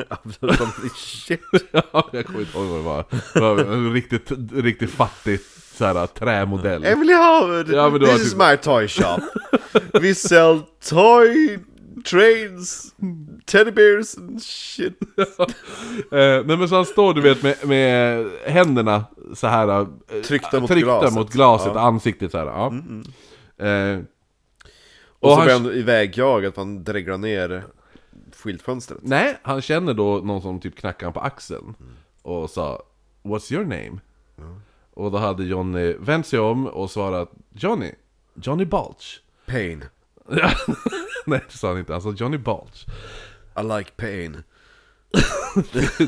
Shit. ja, jag kommer inte ihåg vad det var. Det var en riktigt, riktigt fattig så här, trämodell. Emily Howard! Ja, men This is typ- my toy shop. We sell toy trains, teddy bears and shit. Eh, nej men så han står du vet med, med händerna så här eh, Tryckta mot tryckta glaset. mot glaset, Ja. ansiktet så här. Ja. Eh, Och, Och så blir han ivägjagad för han dreglar ner skyltfönstret. nej, han känner då någon som typ knackar på axeln och sa What's your name? Och då hade Johnny vänt sig om och svarat Johnny, Johnny Balch. Pain. Ja, nej det sa han inte, sa Johnny Balch. I like pain. det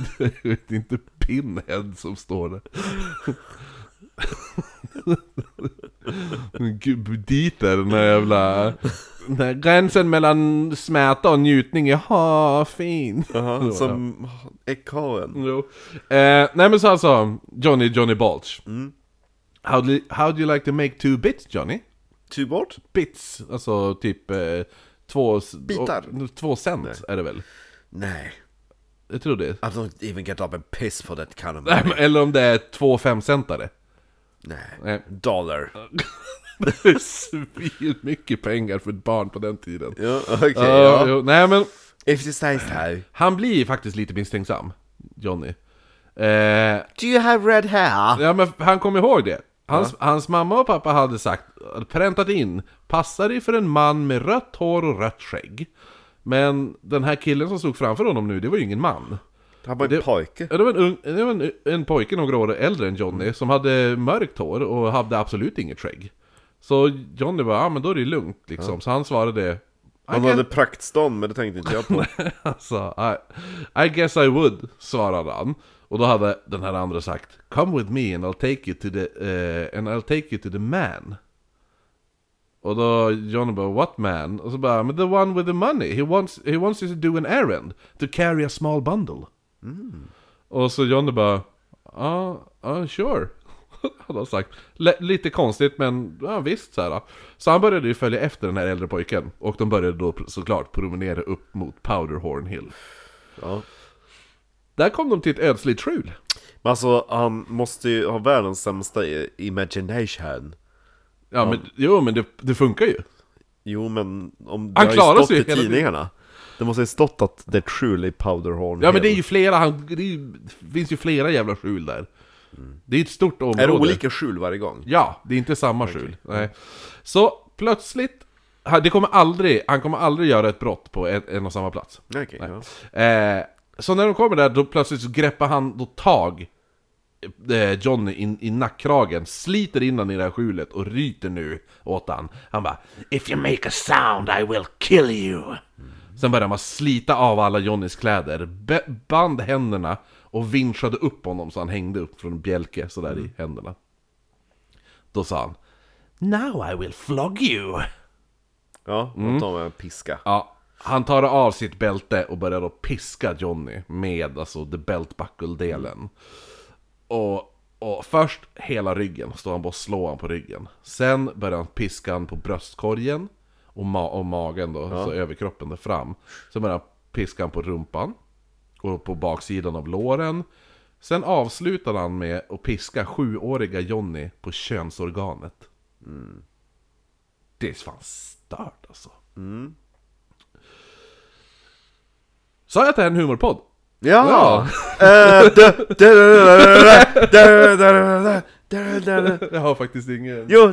är inte Pinhead som står där. Är den där jävla... Den där gränsen mellan smärta och njutning, jaha, fin. Jaha, som eckhaven. Jo. Eh, nej men så alltså, Johnny, Johnny Balch. How, do, how do you like to make two bits Johnny? Two bort? Bits, alltså typ eh, två... Bitar? och- Två cent är det väl? Nej. Jag tror det. I don't even get up and piss for that kind of Nej, money. Eller om det är två femcentare. Nej. Nej. Dollar. Det är svin mycket pengar för ett barn på den tiden. Ja, okej. Ja, ja. jo, nej men, If you say so. han blir faktiskt lite misstänksam, Johnny. Eh, Do you have red hair? ja men han kom ihåg det. Hans, hans mamma och pappa hade sagt, präntat in, passa dig för en man med rött hår och rött skägg. Men den här killen som stod framför honom nu, det var ju ingen man. Han var Det- en pojke. Ja, Det var en, ung, det var en, en pojke några år äldre än Johnny, som hade mörkt hår och hade absolut inget skägg. Så Johnny bara, ja men då är det lugnt liksom. Så han svarade, Han hade praktstånd, men det tänkte inte jag på. alltså, I, I guess I would, svarade han. Och då hade den här andra sagt, Come with me and I'll take you to the, eh, and I'll take you to the man. Och då Johnny bara, what man? Och så bara, men the one with the money. He wants, he wants you to do an errand. To carry a small bundle. Och så Johnny bara, ja, ja sure. Hade han sagt. L- lite konstigt men, ja visst så här. Så han började ju följa efter den här äldre pojken. Och de började då såklart promenera upp mot Powderhorn Hill. Ja. Där kom de till ett ödsligt skjul. Men alltså, han måste ju ha världens sämsta imagination. Ja, men jo men det, det funkar ju. Jo, men om det Han har ju stått i hela tiden. Det måste ju stått att det är ett skjul i Powderhorn Ja men det är ju flera, han, det, ju, det finns ju flera jävla skjul där. Det är ett stort område. Är det olika skjul varje gång? Ja, det är inte samma skjul. Nej. Så plötsligt, det kommer aldrig, han kommer aldrig göra ett brott på en, en och samma plats. Okej, ja. Eh, så när de kommer där, då plötsligt så greppar han då tag eh, Johnny in, i nackkragen, sliter in han i det här skjulet och ryter nu åt han. Han bara If you make a sound I will kill you. Sen började man slita av alla Johnnys kläder, band händerna och vinschade upp honom så han hängde upp från en bjälke sådär i händerna. Då sa han Now I will flog you. Ja, Mm. och tar med en piska. Ja, han tar av sitt bälte och börjar då piska Johnny med alltså the belt buckle-delen. Och, och först hela ryggen, står han bara och slår han på ryggen. Sen börjar han piska han på bröstkorgen och, ma- och magen då, så överkroppen där fram. Sen börjar han piska på rumpan och på baksidan av låren. Sen avslutar han med att piska sjuåriga Johnny på könsorganet. Det är fan stört alltså. Sa jag att det här är en humorpodd? Ja! Eh, jag har faktiskt ingen. Jo!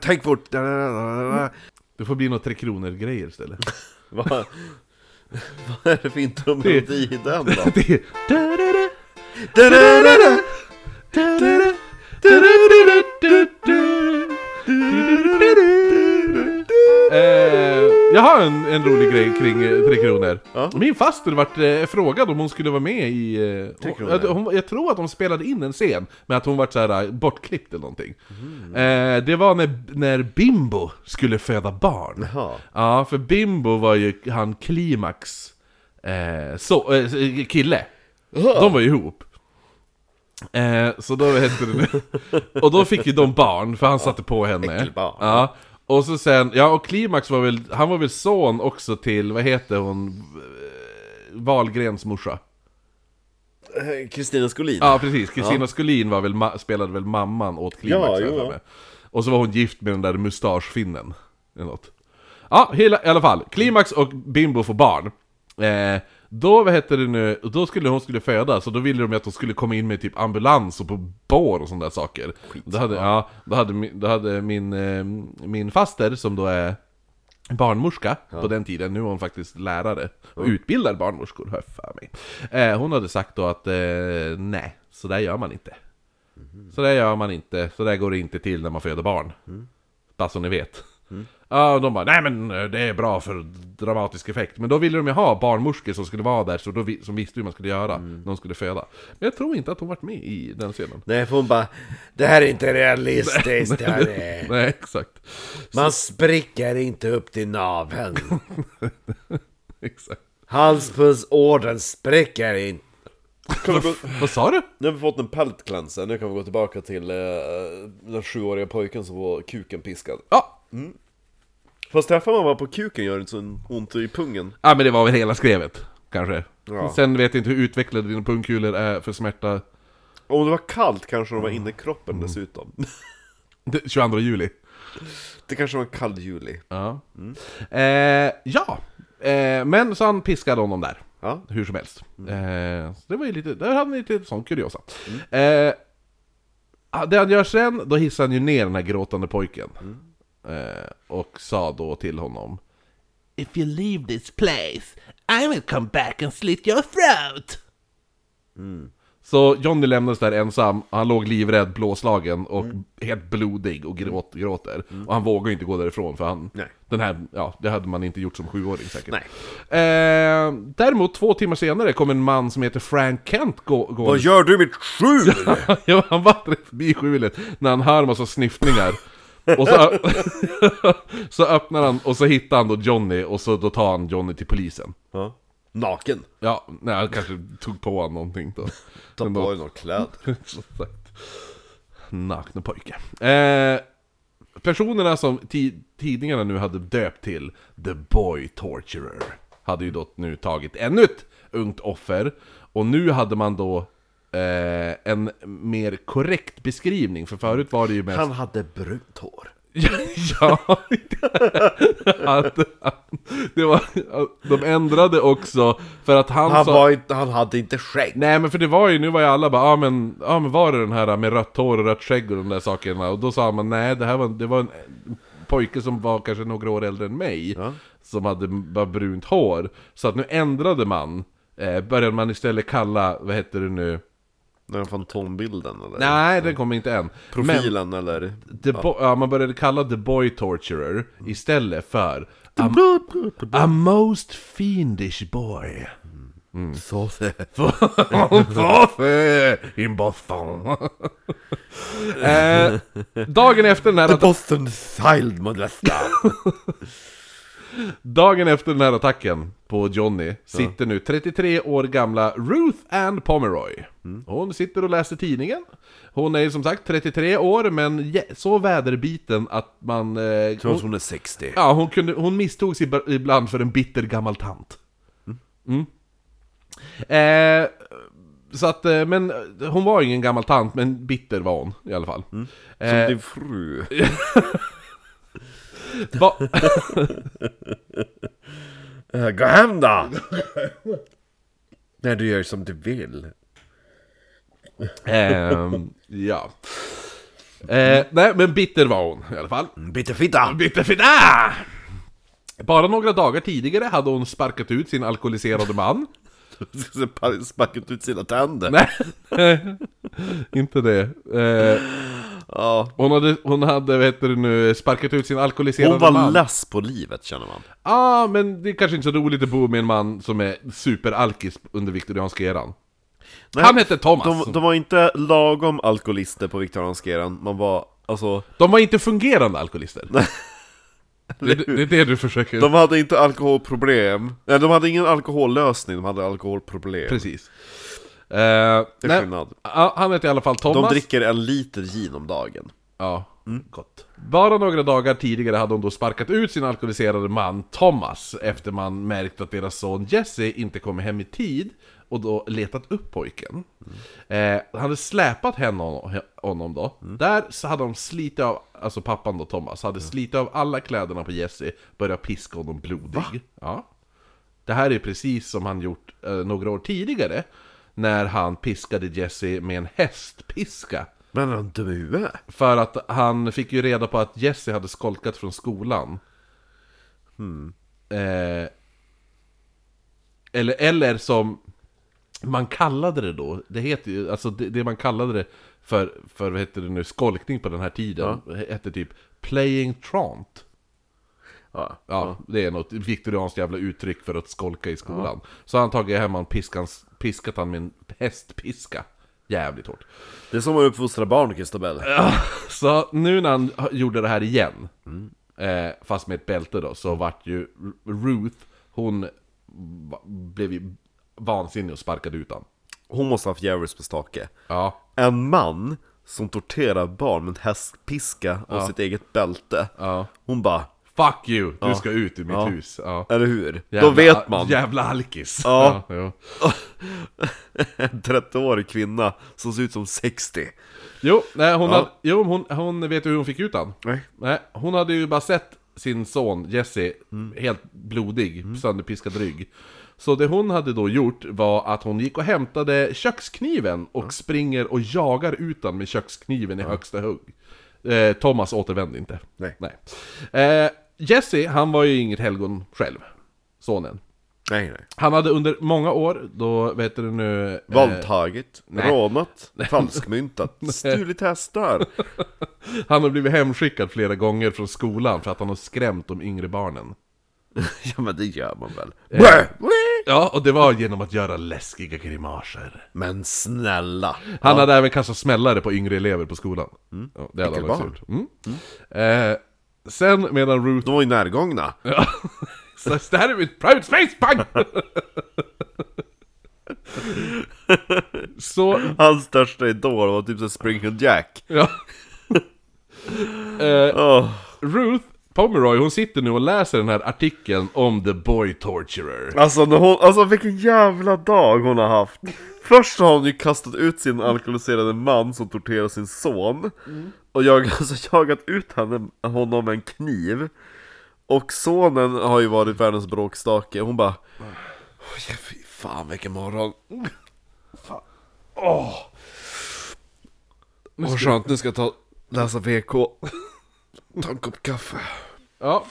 Tänk fort! Det får bli något Tre Kronor-grejer istället. Vad Vad är det för intromelodi i den då? Det är jag har en, en rolig grej kring eh, Tre Kronor. Ja. Min faster vart eh, frågad om hon skulle vara med i... Eh, Tre Kronor? hon, jag tror att de spelade in en scen, men att hon vart såhär eh, bortklippt eller någonting. Mhm. Eh, det var när, när Bimbo skulle föda barn. Jaha. Ja, för Bimbo var ju han Klimax eh, så, eh, kille. De var ju ihop. Eh, så då hette det. Och då fick ju de barn, för han satte på henne. Äckelbarn. Ja. Och så sen, ja och Klimax var väl, han var väl son också till, vad heter hon? Wahlgrens morsa. Kristina Skolin? Ja precis, Kristina Skolin var väl, spelade väl mamman åt Klimax Ja, jo. mig. Och så var hon gift med den där mustaschfinnen. Eller något. Ja, hela, i alla fall. Klimax och Bimbo får barn. Eh, då, vad hette det nu, då skulle hon skulle födas, och då ville de att hon skulle komma in med typ ambulans och på bår och sådana där saker. Då hade, ja, då hade, då hade min, eh, min faster, som då är barnmorska på den tiden, nu är hon faktiskt lärare och utbildar barnmorskor, har för mig. Eh, hon hade sagt då att eh, nej, så där gör man inte. Så där gör man inte, så där går det inte till när man föder barn. Bara så ni vet. Ja, och de bara, nej men eh, det är bra för dramatisk effekt. Men då ville de ju ha barnmorskor som skulle vara där, så då, vi- som visste hur man skulle göra när de skulle föda. Men jag tror inte att hon varit med i den scenen. Nej, för hon bara Det här är inte realistiskt, det här är... Nej, exakt. Man spricker inte upp till naveln. exakt. Halspulsådern spricker inte. Vad sa du? Nu har vi fått en peltcleanser, nu kan vi gå tillbaka till eh, den sjuåriga pojken som var kuken piskad. Ja, Fast träffar man bara på kuken gör det inte så ont i pungen. Ja men det var väl hela skrevet, kanske. Ja. Sen vet jag inte hur utvecklade dina pungkulor är för smärta. Om det var kallt kanske de var inne i kroppen dessutom. Det- 22 juli. Det kanske var en kall juli. Ja. Eh, ja. Eh, men så han piskade honom där. Ja. Hur som helst. Eh, så det var ju lite, där hade ni lite sån kuriosa. Eh, ah, det han gör sen, då hissar han ju ner den här gråtande pojken. Eh, och sa då till honom If you leave this place, I will come back and slit your throat! Så Johnny lämnades där ensam, han låg livrädd, blåslagen och helt blodig och gråt, gråter. Och han vågar ju inte gå därifrån för han... Nej. Den här, ja, det hade man inte gjort som sjuåring säkert. Nej. Eh, däremot två timmar senare kom en man som heter Frank Kent gå, gå Vad gör du i mitt skjul? ja, han vandrar förbi skjulet när han hör massa sniffningar. Och så, så öppnar han och så hittar han då Johnny och så då tar han Johnny till polisen. ja. Naken. Ja, nej, han kanske tog på honom någonting då. Ta på dig någon kläd. Som sagt. Nakna pojke. Eh, personerna som ti- tidningarna nu hade döpt till The Boy Torturer hade ju då nu tagit ännu ett ungt offer. Och nu hade man då eh, en mer korrekt beskrivning, för förut var det ju mest... Han hade brunt hår. ja, att, det var, de ändrade också för att han, Han, sa... var inte, han hade inte skägg. Nej men för det var ju, nu var ju alla bara, ah, men, ah, men var det den här med rött hår och rött skägg och de där sakerna? Och då sa man, nej det här var, det var en pojke som var kanske några år äldre än mig, Ja. som hade bara brunt hår. Så att nu ändrade man, eh, började man istället kalla, vad heter det nu? Den fantombilden eller? Nej, den kommer inte än. Men, Profilen eller? the bo- ja, man började kalla The Boy Torturer istället för a, a most fiendish boy. Så Varför? In Boston. eh, dagen efter den här atta- Boston Child molestar. Dagen efter den här attacken på Johnny sitter nu 33 år gamla Ruth Ann Pomeroy. Hon sitter och läser tidningen. Hon är som sagt 33 år, men jä- så väderbiten att man... Eh, Trots hon, hon är 60. ja, hon, kunde, hon misstogs ib- ibland för en bitter gammal tant. Mm. Eh, så att, eh, men eh, hon var ingen gammal tant, men bitter var hon i alla fall. Som Eh, din fru. va- Eh, Gå hem då! Nej, du gör som du vill. Ehm, ja. Eh, nej, men bitter var hon i alla fall. Bitterfitta! Bitterfitta! Bara några dagar tidigare hade hon sparkat ut sin alkoholiserade man. Spackat ut sina tänder. Nej, inte det. Eh, Ja. hon hade, hon hade vet du nu, sparkat ut sin alkoholiserade Hon var man. less på livet känner man. Ja, ah, men det är kanske inte så roligt att bo med en man som är superalkis under viktorianska eran. Nej, Han hette Thomas. De, de var inte lagom alkoholister på viktorianska eran, man var alltså... De var inte fungerande alkoholister. det, det, det är det du försöker... De hade inte alkoholproblem, nej de hade ingen alkohollösning, de hade alkoholproblem. Precis. Eh, Det är skillnad. ja, han heter i alla fall Thomas. De dricker en liter gin om dagen. Ja, gott. Bara några dagar tidigare hade hon då sparkat ut sin alkoholiserade man Thomas efter man märkt att deras son Jesse inte kom hem i tid och då letat upp pojken. Eh, han hade släpat henne, honom då. Där så hade de slitit av, alltså pappan då Thomas, hade slitit av alla kläderna på Jesse, börjat piska honom blodig. Ja. Det här är precis som han gjort eh, några år tidigare, när han piskade Jesse med en hästpiska. Men han dum i huvudet? För att han fick ju reda på att Jesse hade skolkat från skolan. Eh, eller, eller som man kallade det då, det heter ju, alltså det, det man kallade det för, för vad heter det nu, skolkning på den här tiden, hette typ playing trant. Ja. Ja, det är något viktorianskt jävla uttryck för att skolka i skolan. Så har han tagit hem han piskans, piskat han med en hästpiska. Jävligt hårt. Det är som att uppfostra barn, Christabel. Så nu när han gjorde det här igen, eh, fast med ett bälte då, så vart ju Ruth, hon va- blev ju vansinnig och sparkade ut han. Hon måste ha haft djävulskt på stake. Ja, En man som torterar barn med en hästpiska och sitt eget bälte. ja. Hon bara, Fuck you, du ska ut ur mitt Ja. hus. Ja. eller hur? Jävla- Då vet man. Jävla alkis. Ja. jo. En 30-årig kvinna som ser ut som 60. Jo, nej, hon, Ja. hade, jo hon, hon vet ju hur hon fick ut han. Nej. Nej, hon hade ju bara sett sin son Jesse Mm. helt blodig, sönderpiskad rygg. Så det hon hade då gjort var att hon gick och hämtade kökskniven och springer och jagar ut han med kökskniven i högsta hugg. Eh, Thomas återvände inte. Nej. Eh, Jesse, han var ju inget helgon själv, sonen. Nej, nej. Han hade under många år, då vet du nu... eh, Våldtagit, rånat, falskmyntat, stulit hästar. han har blivit hemskickad flera gånger från skolan för att han har skrämt de yngre barnen. Ja men det gör man väl? Eh. Ja, och det var genom att göra läskiga grimaser. Men snälla! Han hade även kastat smällare på yngre elever på skolan. Ja, det hade han också gjort. Mm. Eh, sen medan Ruth... De var ju närgångna. Ja. Så det här är mitt private space, pang! så, Hans största idol var typ så Springfield Jack. ja. eh, Åh. Ruth Pomeroy, hon sitter nu och läser den här artikeln om The Boy Torturer. Alltså, hon, alltså vilken jävla dag hon har haft! Först har hon ju kastat ut sin alkoholiserade man som torterar sin son Och jag, alltså, jagat ut honom med en kniv Och sonen har ju varit världens bråkstake, hon bara "Åh, Fy fan vilken morgon! Fan. Åh! Vad skönt, nu ska jag ta, läsa VK Ta en kopp kaffe Ja,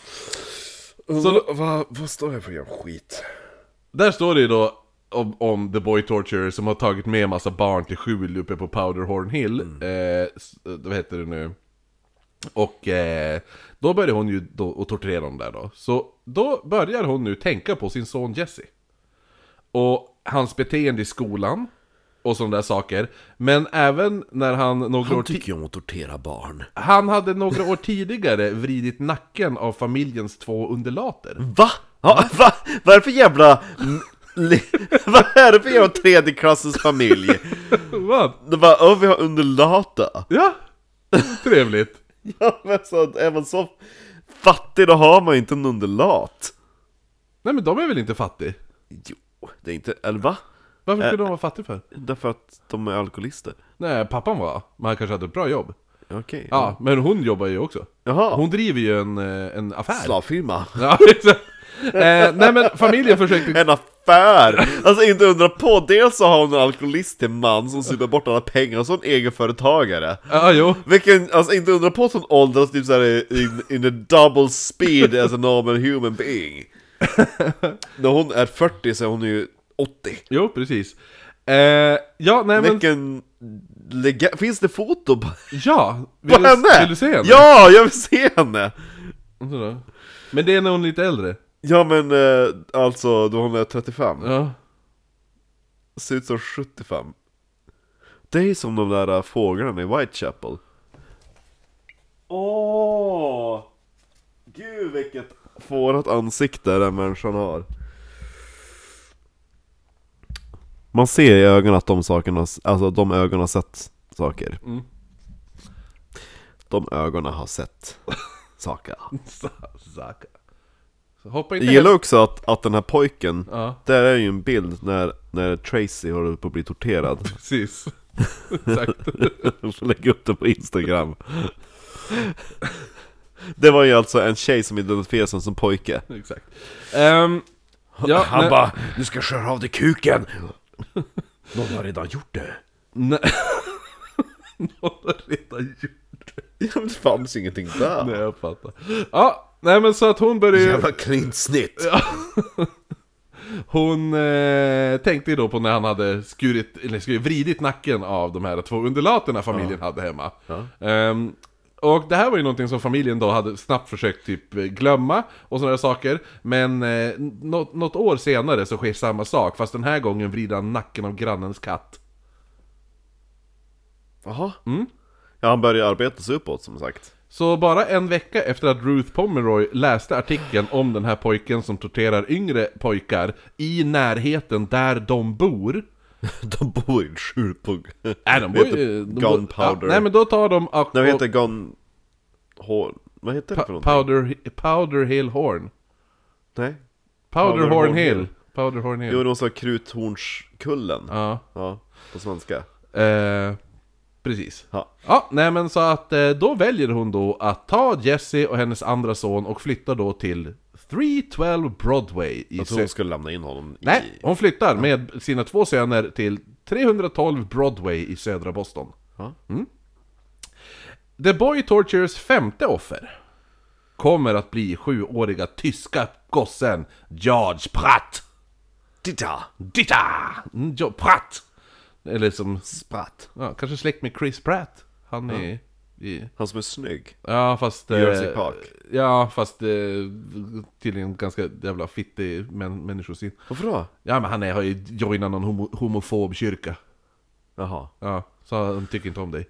Så vad, vad står det för jävla skit? där står det ju då om, om The Boy Torturer som har tagit med en massa barn till skjul uppe på Powderhorn Hill. Eh, s- vad heter det nu? Och eh, då börjar hon ju då att torturera dem där då. Så då börjar hon nu tänka på sin son Jesse. Och hans beteende i skolan. Och sådana där saker. Men även när han några år Han ti- tycker om att tortera barn Han hade några år tidigare vridit nacken av familjens två underlater. Va? Ja, va? Vad är det för jävla... Vad är det för jävla tredjeklassens familj? Vad? Det bara, öh vi har underlata Ja, trevligt. Ja men så, är man så fattig då har man ju inte en underlat Nej men de är väl inte fattiga? Jo, det är inte, eller va? Varför skulle Äh. de vara fattiga för? Därför att de är alkoholister Nej, pappan var, men han kanske hade ett bra jobb. Okej Ja, men hon jobbar ju också. Jaha, Hon driver ju en, eh, en affär. slavfirma Ja, exakt. eh, nej men familjen försökte... En affär! Alltså inte undra på, dels så har hon en alkoholistisk man som super bort alla pengar, och så en egenföretagare Ja, jo. Vilken, alltså inte undra på att hon åldras typ såhär in, in a double speed as a normal human being När hon är 40 så är hon ju 80 Jo, precis. Eh, ja, nej men... Vilken lega- finns det foto på, Ja! Vill på du, henne? Vill du se henne? Ja, jag vill se henne! Men det är när hon är lite äldre. Ja men eh, alltså då hon är 35 Ja. Ser ut som 75 Det är som de där äh, fåglarna i Whitechapel Åh! Gud vilket fårat ansikte den människan har Man ser i ögonen att de sakerna, alltså de ögonen har sett saker Mm. De ögonen har sett saker Zaka. Hoppa Jag inte gillar hem. också att, att den här pojken Ja, Där är ju en bild när, när Tracy håller på att bli torterad precis. Exakt. Jag lägga upp det på Instagram Det var ju alltså en tjej som identifierade sig som pojke Exakt. Ehm, ja, Han nej- bara 'Nu ska jag köra av dig kuken' Någon har redan gjort det Nej. Någon har redan gjort det. Ja men det fanns ingenting där Nej, jag fattar. Ja, nej men så att hon började ju... Jävla klintsnitt Hon eh, tänkte ju då på när han hade skurit, eller skurit, vridit nacken av de här två undulaterna familjen hade hemma. Ja. Ehm, och det här var ju någonting som familjen då hade snabbt försökt typ glömma och sådana saker. Men eh, något, något år senare så sker samma sak, fast den här gången vrider han nacken av grannens katt. Jaha Mm. Ja han började arbeta sig uppåt som sagt Så bara en vecka efter att Ruth Pomeroy läste artikeln om den här pojken som torterar yngre pojkar i närheten där de bor De bor i skjul på... Nej, de bor ju... Gunpowder Ja, nej men då tar de... Och, Nej vad heter gun... Hår... Vad heter det för någonting? Powder, Powder Hill Horn. Nej? Powder, Powder Horn Horn Hill. Hill. Powder Horn Hill. Jo de sa Kruthornskullen Ja, Ja, på svenska eh, precis. Ja. Ja, nej men så att eh, då väljer hon då att ta Jessie och hennes andra son och flyttar då till 312 Broadway i Jag tror hon skulle lämna in honom Nej, i... hon flyttar med sina två söner till 312 Broadway i södra Boston. Ja. The Boy Tortures femte offer kommer att bli sjuåriga tyska gossen George Pratt. Titta! Ditta! Mm, Jo, Pratt! Eller som, Spratt ja, kanske släkt med Chris Pratt. Han är... I, Han som är snygg ja, fast... eh, Jersey Park. Ja, fast eh, tydligen ganska jävla fittig män, människosyn. Varför då? Ja, men han är, har ju joinat någon homo, homofob kyrka. Jaha, Ja, så han tycker inte om dig.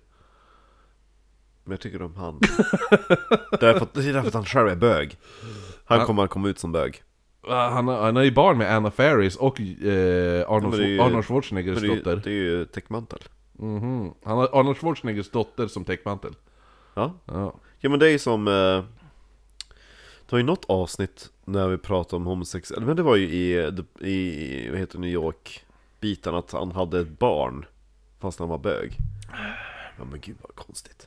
men jag tycker om han därför Det är därför att han själv är bög Han kommer att komma ut som bög Ja, Han, har- han är ju barn med Anna Faris och eh, Arnold, är ju- Arnold Schwarzeneggers det, är, dotter. ju- det är ju täckmantel Mhm. Han har Arnold Schwarzeneggers dotter som täckmantel. Ja, Ja. ja men det är ju som eh, Det var ju något avsnitt när vi pratade om homosexuella Men det var ju i, i vad heter New York Biten att han hade ett barn Fast han var bög Ja men gud vad konstigt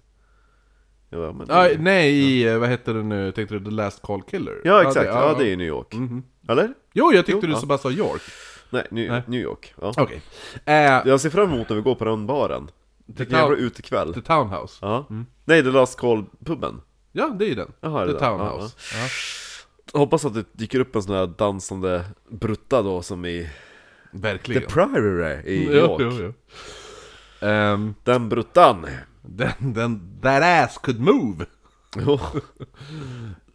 Ja men Ah, nej, i, eh, vad heter det nu? Tänkte du The Last Call Killer? Ja exakt, det- ja, det är New York Mhm. Eller? Jo, jag tyckte Jo, du ja. så bara sa York. Nej, New, Nej. New York ja. Okej. Eh, Jag ser fram emot när vi går på den baren Vilken jävla utekväll The Townhouse. Ja Nej, The Last Call-puben Ja, det är ju den. Jaha, The. Townhouse. Ja. Hoppas att det dyker upp en sån här dansande brutta då som i The Verkligen. Priory i New Jo, York jo, jo. Ehm, Den bruttan den, den, that ass could move! Jo,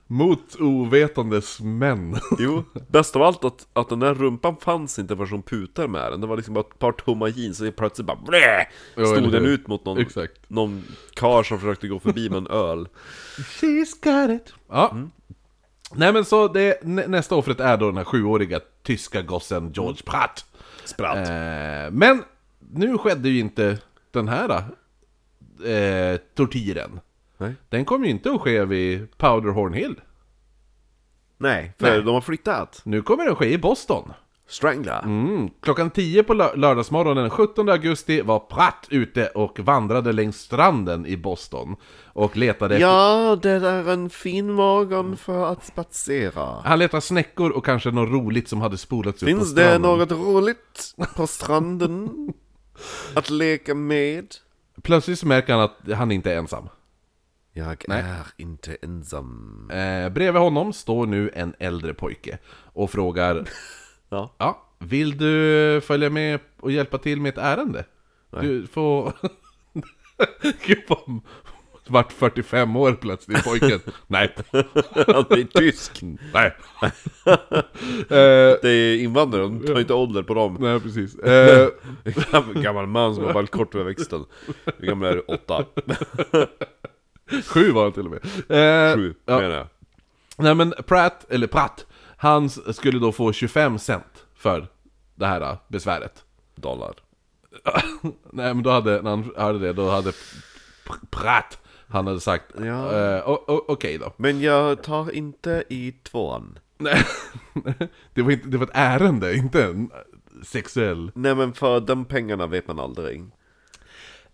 Mot ovetandes män. jo. Bäst av allt att, att den där rumpan fanns inte förrän hon putar med den Det var liksom bara ett par tomma jeans och plötsligt bara blä, Stod den ut mot någon, Exakt. någon kar som försökte gå förbi med en öl She's got it. Ja. Nej men så det, nä, nästa offret är då den här sjuåriga tyska gossen George Pratt. Spratt Eh, men nu skedde ju inte den här eh, tortyren. Nej. Den kommer ju inte att ske vid Powderhorn Hill. Nej, för Nej. de har flyttat Nu kommer den ske i Boston. Strangler. Mm. Klockan 10 på lö- lördagsmorgonen den 17 augusti var Pratt ute och vandrade längs stranden i Boston. Och letade efter... Ja, det är en fin morgon för att spatsera. Han letade snäckor och kanske något roligt som hade spolats upp på Finns det stranden. något roligt på stranden att leka med? Plötsligt så märker han att han inte är ensam. Jag är inte ensam. Eh, bredvid honom står nu en äldre pojke och frågar Ja. Ja, vill du följa med och hjälpa till med ett ärende? Du får... Gud vad... Vart 45 år plötsligt pojken. Nej. Han är tysk. Nej. eh, Det är invandrare, de tar inte ålder på dem. nej, precis. Eh, gammal man som har varit kort med växten. Hur gammal är du? Åtta? sju var han till och med. Eh, Sju, ja. menar jag. Nej men Pratt, eller Pratt, han skulle då få 25 cent för det här besväret. Dollar. Nej men då hade, när han hörde det, då hade Pr- Pratt, han hade sagt Ja. eh, okej då. Men jag tar inte i tvåan. Nej, det var, inte, det var ett ärende, inte en sexuell... Nej men för de pengarna vet man aldrig.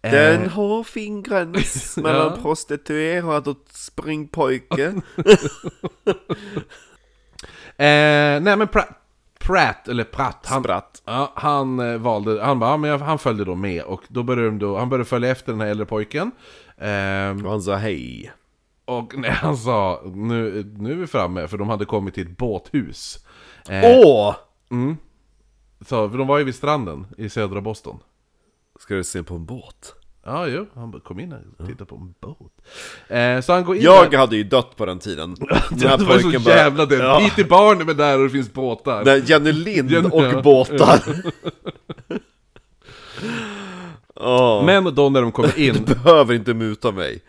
Eh. är en hårfin gräns mellan Ja. prostituerad och springpojke. Eh, nej men Pratt, Pratt eller Pratt, han, Spratt. ja, han eh, valde, han bara, ja, men han följde då med och då började de då, han började följa efter den här äldre pojken. Ehm, Och han sa hej. och nej, han sa, nu, nu är vi framme, för de hade kommit till ett båthus. Eh, Åh! så, för de var ju vid stranden i södra Boston. Ska du se på en båt? Ja, jo, han bara, kom in och titta på en båt. Eh, så han går in Jag där. hade ju dött på den tiden. Det var så jävla det. Ja. Hit till barnen med där och det finns båtar. Nej, Jenny Lind Jenny- och ja. båtar. Åh, Men då när de kommer in, behöver inte muta mig.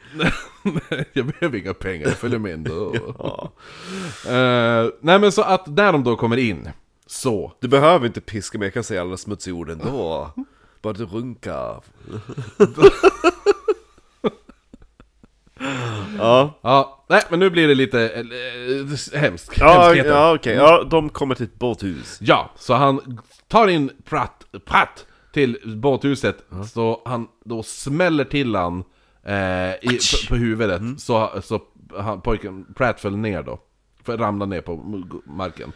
jag behöver inga pengar, jag följer med ändå. Ja. Eh, nej men så att när de då kommer in, så. Du behöver inte piska mig, jag kan säga alla smutsiga ord ändå. Bara du runkar. ja. Ja, nej men nu blir det lite eh, hemskt. Ja, ja okej. Ja, de kommer till ett båthus. Ja, så han tar in Pratt, Pratt till båthuset, så han då smäller till han eh, i, på, på huvudet, Mm. så, så han, pojken, Pratt föll ner då. För ramlade ner på marken.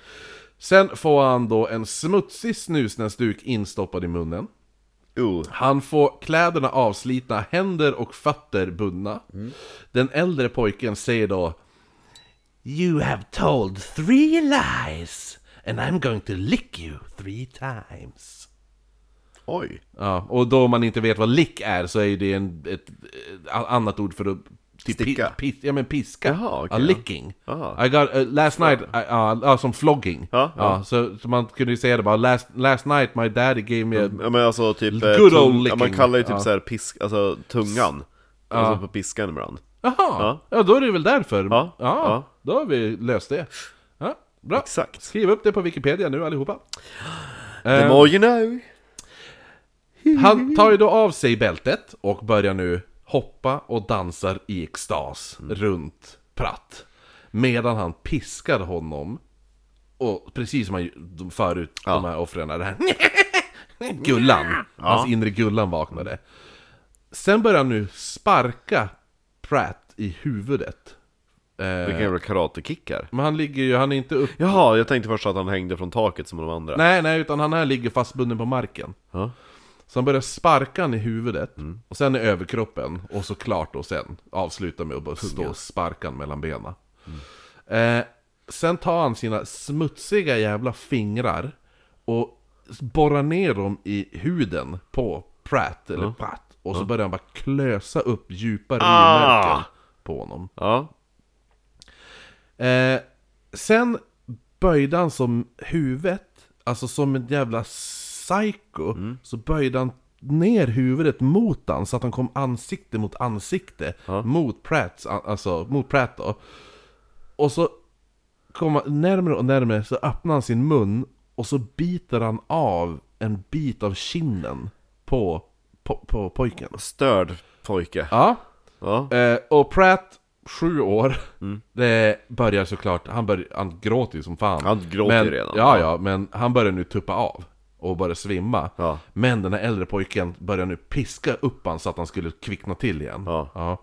Sen får han då en smutsig snusnäsduk instoppad i munnen. Oh. Han får kläderna avslitna, händer och fötter bundna. Den äldre pojken säger då You have told three lies and I'm going to lick you three times. Oj. Ja, och då man inte vet vad lick är så är det en, ett, ett annat ord för att typ Sticka. Pis, ja men piska. Jaha, ja, ja. licking. Aha. I got, uh, last night, uh, ja ja, som flogging. Ja, ja. så, så man kunde ju säga det bara last, last night my daddy gave me a Ja men alltså typ... eh, Good old tung- ja, licking. man kallar ju typ Ja. så här pisk, alltså tungan. Alltså på piskan ibland. Jaha, ja. Ja. då är det väl därför. Ja, ja, ja. då har vi löst det. Ja, bra. Exakt. Skriv upp det på Wikipedia nu allihopa. The Eh, more you know. Han tar ju då av sig bältet och börjar nu hoppa och dansar i extas runt Pratt. Medan han piskar honom. Och precis som han förut, de här offren, det här Gullan, hans inre Gullan vaknade. Sen börjar han nu sparka Pratt i huvudet. Eh, Vilken jävla karatekickar. men han ligger ju, han är inte upp... Jaha, jag tänkte först att han hängde från taket som de andra. Nej, nej, utan han här ligger fastbunden på marken. Ja. Så han börjar sparka han i huvudet, och sen i överkroppen, och så klart då sen avsluta med att bara stå och sparka han mellan benen. Eh, sen tar han sina smutsiga jävla fingrar och borrar ner dem i huden på Pratt, eller Pratt. Och så börjar han bara klösa upp djupa Ah! på honom. Ja. Eh, sen böjde han som huvudet, alltså som en jävla psycho, så böjde han ner huvudet mot han så att han kom ansikte mot ansikte mot Pratt, alltså mot Pratt då. Och så kom han närmare och närmare så öppnar han sin mun och så biter han av en bit av kinden på, på, på pojken. Störd pojke. Ja, Ja. Eh, och Pratt sju år. Det börjar såklart, han, bör, han gråter ju som fan. Han gråter men, redan. Ja, ja, men han börjar nu tuppa av. Och börjar svimma. Ja. Men den här äldre pojken börjar nu piska upp han så att han skulle kvickna till igen. Ja.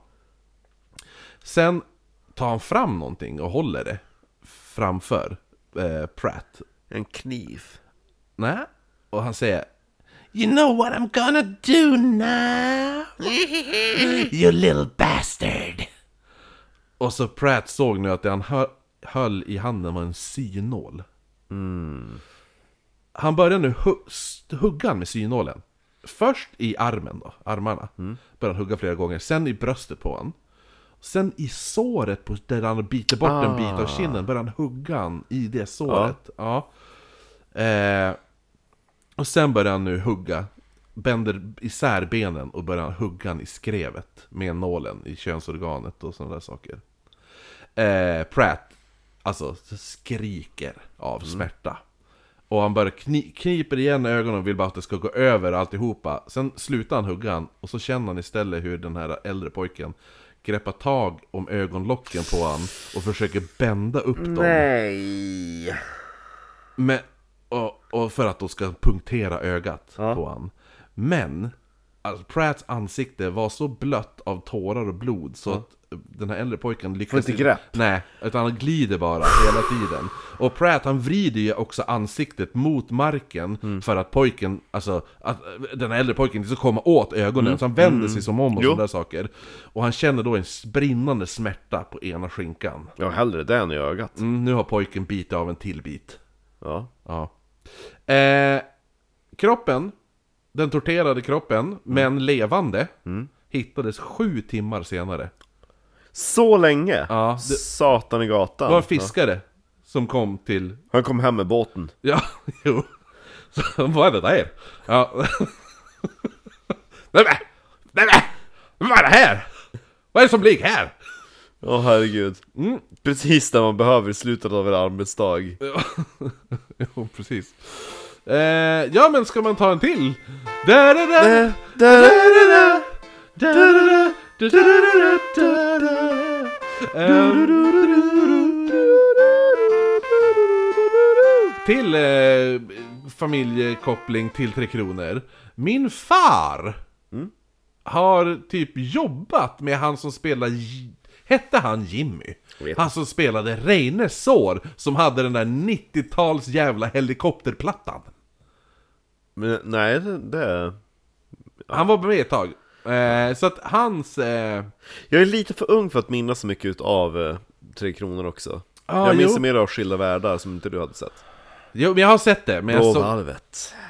Sen tar han fram någonting och håller det framför eh, Pratt. En kniv. Nej. Och han säger You know what I'm gonna do now? You little bastard! Och så Pratt såg nu att det han hö- höll i handen var en synål. Han börjar nu hu- hugga med synålen. Först i armen då, armarna. Börjar han hugga flera gånger, sen i bröstet på han. Sen i såret på där han biter bort en bit av kinden börjar han hugga han i det såret. Ja. Eh, och sen börjar han nu hugga, bänder isär benen och börjar hugga han i skrevet med nålen i könsorganet och sådana där saker. Eh, Pratt, alltså skriker av smärta. Och han börjar kni- kniper igen ögonen och vill bara att det ska gå över alltihopa. Sen slutar han hugga han och så känner han istället hur den här äldre pojken greppar tag om ögonlocken på han och försöker bända upp dem. Nej! Men, och, och för att då ska punktera ögat Ja. på han. Men, alltså Pratts ansikte var så blött av tårar och blod så att den här äldre pojken lyckas inte grepp. Nej, utan han glider bara hela tiden. Och Pratt han vrider ju också ansiktet mot marken Mm. för att pojken, alltså att den här äldre pojken inte ska komma åt ögonen. Så han vänder sig som om och Mm. Sådana saker. Och han känner då en brinnande smärta på ena skinkan. Ja, hellre det än i ögat. Mm, nu har pojken bitit av en till bit. Ja. Ja. Eh, kroppen, den torterade kroppen, men levande, hittades sju timmar senare. Så länge? Ja, det- Satan i gatan. Det var en fiskare som kom till... Han kom hem med båten. Ja, jo. Så, vad är det där? Ja. Nej men! Nej men! Vad är det här? Vad är det som ligger här? Åh herregud. Mm. Precis det man behöver i slutet av en arbetsdag. jo, precis. Eh, ja men ska man ta en till? Da, da, da. Till eh, familjekoppling till Tre Kronor. Min far har typ jobbat med han som spelar... Hette han Jimmy? Han som spelade Reine Sår, som hade den där 90-tals jävla helikopterplattan. Men nej, det, det... Han var med ett tag. Eh, så att hans... Eh, Jag är lite för ung för att minnas så mycket av eh, Tre Kronor också. Ja, jag minns jo. mer av Skilda Världar som inte du hade sett. jo, men jag har sett det. Men jag så,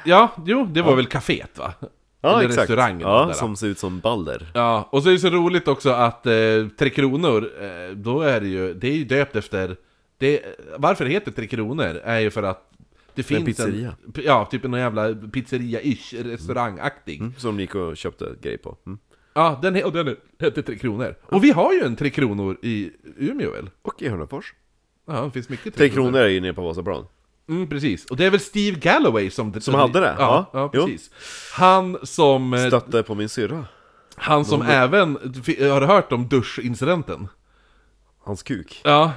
ja, jo, det var väl kaféet va? Ja, Eller exakt. restaurangen Ja, där. som ser ut som Balder. Ja, och så är det så roligt också att eh, Tre Kronor, eh, då är det ju, det är ju döpt efter... Det, varför det heter Tre Kronor är ju för att det är en finns pizzeria. En, ja, typ en jävla pizzeria-ish, restaurangaktig. Mm, som ni gick och köpte grej på. Mm. Ja, den, och den heter Tre Kronor. Och vi har ju en Tre Kronor i Umeå väl? Och i Hörnefors. Ja, det finns mycket Tre Kronor är ju nere på Vasaplan. Mm, precis. Och det är väl Steve Galloway som... Som hade det? Ja, Ja, ja precis. Han som... eh, Stötte på min syrra. Han som även... Har du hört om duschincidenten? Hans kuk. Ja.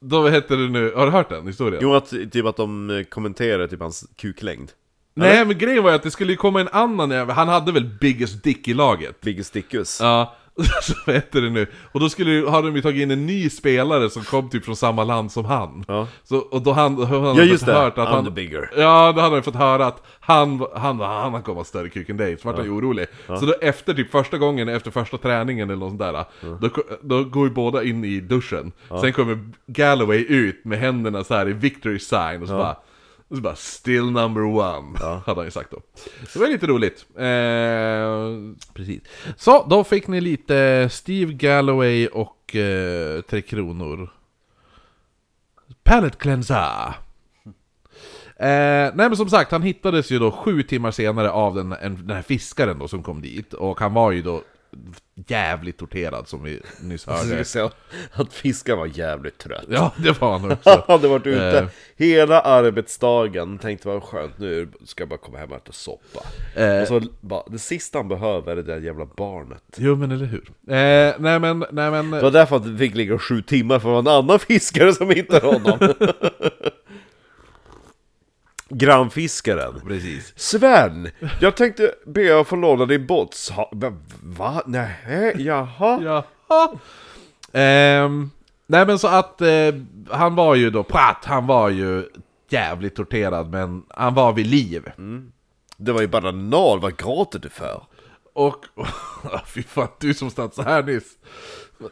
Då heter det nu... Har du hört den historien? Jo, att, typ att de eh, kommenterar typ hans kuklängd. Nej, men grejen var ju att det skulle ju komma en annan jävel. Han hade väl biggest dick i laget? Biggest Dickus. Ja, så vad heter det nu? Och då skulle, ju- hade de ju tagit in en ny spelare som kom typ från samma land som han. Ja. Så, och då han, han Ja, hade just fått det. hört att I'm han... bigger. Ja, då hade han fått höra att han, han, han, han kommer ha större kuk än dig, så vart han ju orolig. Så då efter typ första gången, efter första träningen eller något sånt där, då, då går ju båda in i duschen. Sen kommer Galloway ut med händerna så här i victory sign och så bara och så bara 'Still number one' hade han ju sagt då. Det var lite roligt. Eh, precis. Så, då fick ni lite Steve Galloway och eh, Tre Kronor. Palette cleanser. Eh, nej men som sagt, han hittades ju då sju timmar senare av den, en, den här fiskaren då som kom dit. Och han var ju då jävligt torterad som vi nyss hörde. säga att fiskaren var jävligt trött. Ja, det var han också. Han hade varit ute Eh. hela arbetsdagen tänkte vad skönt, nu ska jag bara komma hem och äta soppa. Eh. Och så bara, det sista han behöver är det där jävla barnet. Jo men eller hur. Eh, nej men, nej men... Det var därför att vi fick ligga sju timmar för det var en annan fiskare som hittade honom. Grannfiskaren. Precis. Sven! Jag tänkte be att få låna din båt. Sa- Va? Nej, jaha? Jaha. Ehm, nej men så att eh, han var ju då, Pratt, han var ju jävligt torterad men han var vid liv. Det var ju bara noll, vad gråter du för? Och, fy fan, du som stod så här nyss.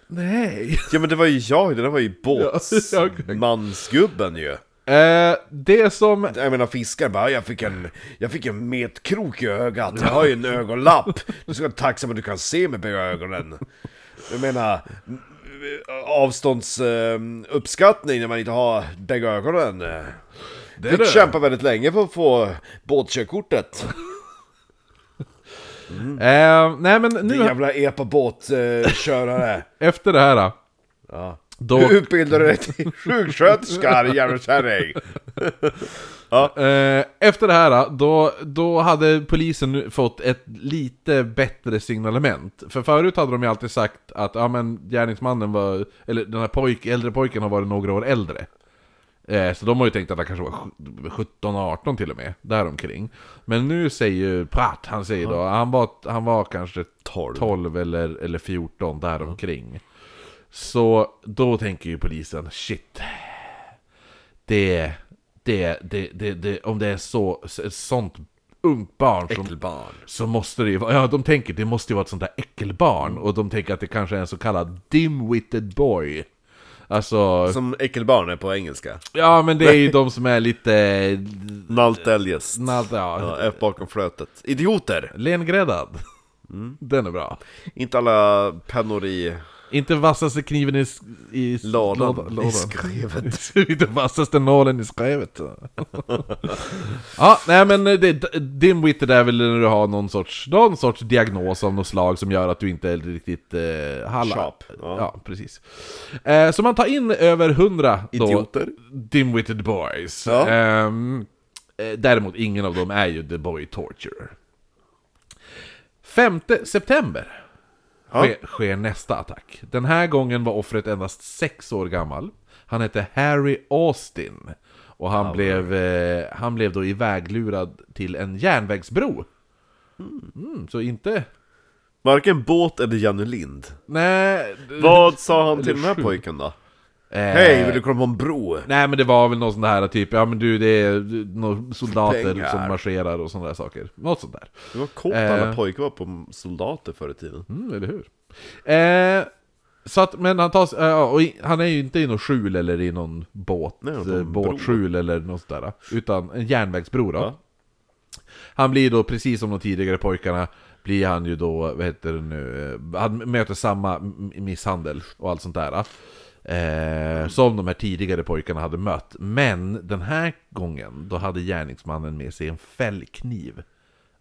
Nej. Ja men det var ju jag, det där var ju båtsmansgubben ju. Eh, det som... Jag menar fiskar bara, jag fick en, jag fick en metkrok i ögat, jag har ju en ögonlapp. Du ska vara tacksam att du kan se med bägge ögonen. Jag menar, avståndsuppskattning när man inte har bägge ögonen. Det Fick det. kämpa väldigt länge för att få båtkörkortet. Eh, nej men Din nu, jävla epa-båtkörare. efter det här Ja. Då... Du utbildade dig till sjuksköterska, din jävla kärring. Eh, efter det här, då, då hade polisen fått ett lite bättre signalement. För förut hade de ju alltid sagt att ja, men gärningsmannen var, eller den här pojk, äldre pojken har varit några år äldre. Eh, så de har ju tänkt att han kanske var 17-18 till och med, däromkring. Men nu säger ju Pratt, han säger då, han var, han var kanske 12. 12 eller, eller 14 däromkring. Så då tänker ju polisen, shit. Det, det, det, det, det om det är så, ett sånt ungt barn som, Äckelbarn. så måste det ju vara, ja de tänker det måste ju vara ett sånt där äckelbarn. Och de tänker att det kanske är en så kallad dim-witted boy. Alltså, Som äckelbarn är på engelska. ja men det är ju de som är lite... Nalt eljest. Snallt, ja. Ja, F bakom flötet. Idioter! Lengräddad. Den är bra. Inte alla pennor i Inte vassaste kniven i, i lådan. låda- I skrevet. Inte vassaste nålen i skrevet. ja, nej men det, dimwitted är väl när du har någon sorts, någon sorts diagnos av något slag som gör att du inte är riktigt eh, halla. Sharp, Ja. ja. precis. Eh, så man tar in över hundra då, Idioter. dimwitted boys. Ja. Ehm, eh, däremot ingen av dem är ju the boy torturer. 5 september. Sker, sker nästa attack. Den här gången var offret endast sex år gammal. Han hette Harry Austin. Och han, blev, eh, han blev då iväglurad till en järnvägsbro. Mm, så inte... Varken båt eller Janne Lind. Nej... Vad sa han till den här pojken då? Eh, Hej, vill du komma på en bro? Nej men det var väl någon sån här typ, ja men du det är några soldater Pengar. som marscherar och sådana där saker. Något sånt där. Det var coolt Eh. alla pojkar var på soldater förr i tiden. Mm, eller hur? Eh, så att, men han tas, eh, och i, han är ju inte i någon skjul eller i någon båt, Nej, på eh, båtskjul eller något sånt där. Utan en järnvägsbro då. Ja. Han blir då, precis som de tidigare pojkarna, blir han ju då, vad heter det nu, eh, han möter samma misshandel och allt sånt där. Eh, som de här tidigare pojkarna hade mött. Men den här gången, då hade gärningsmannen med sig en fällkniv.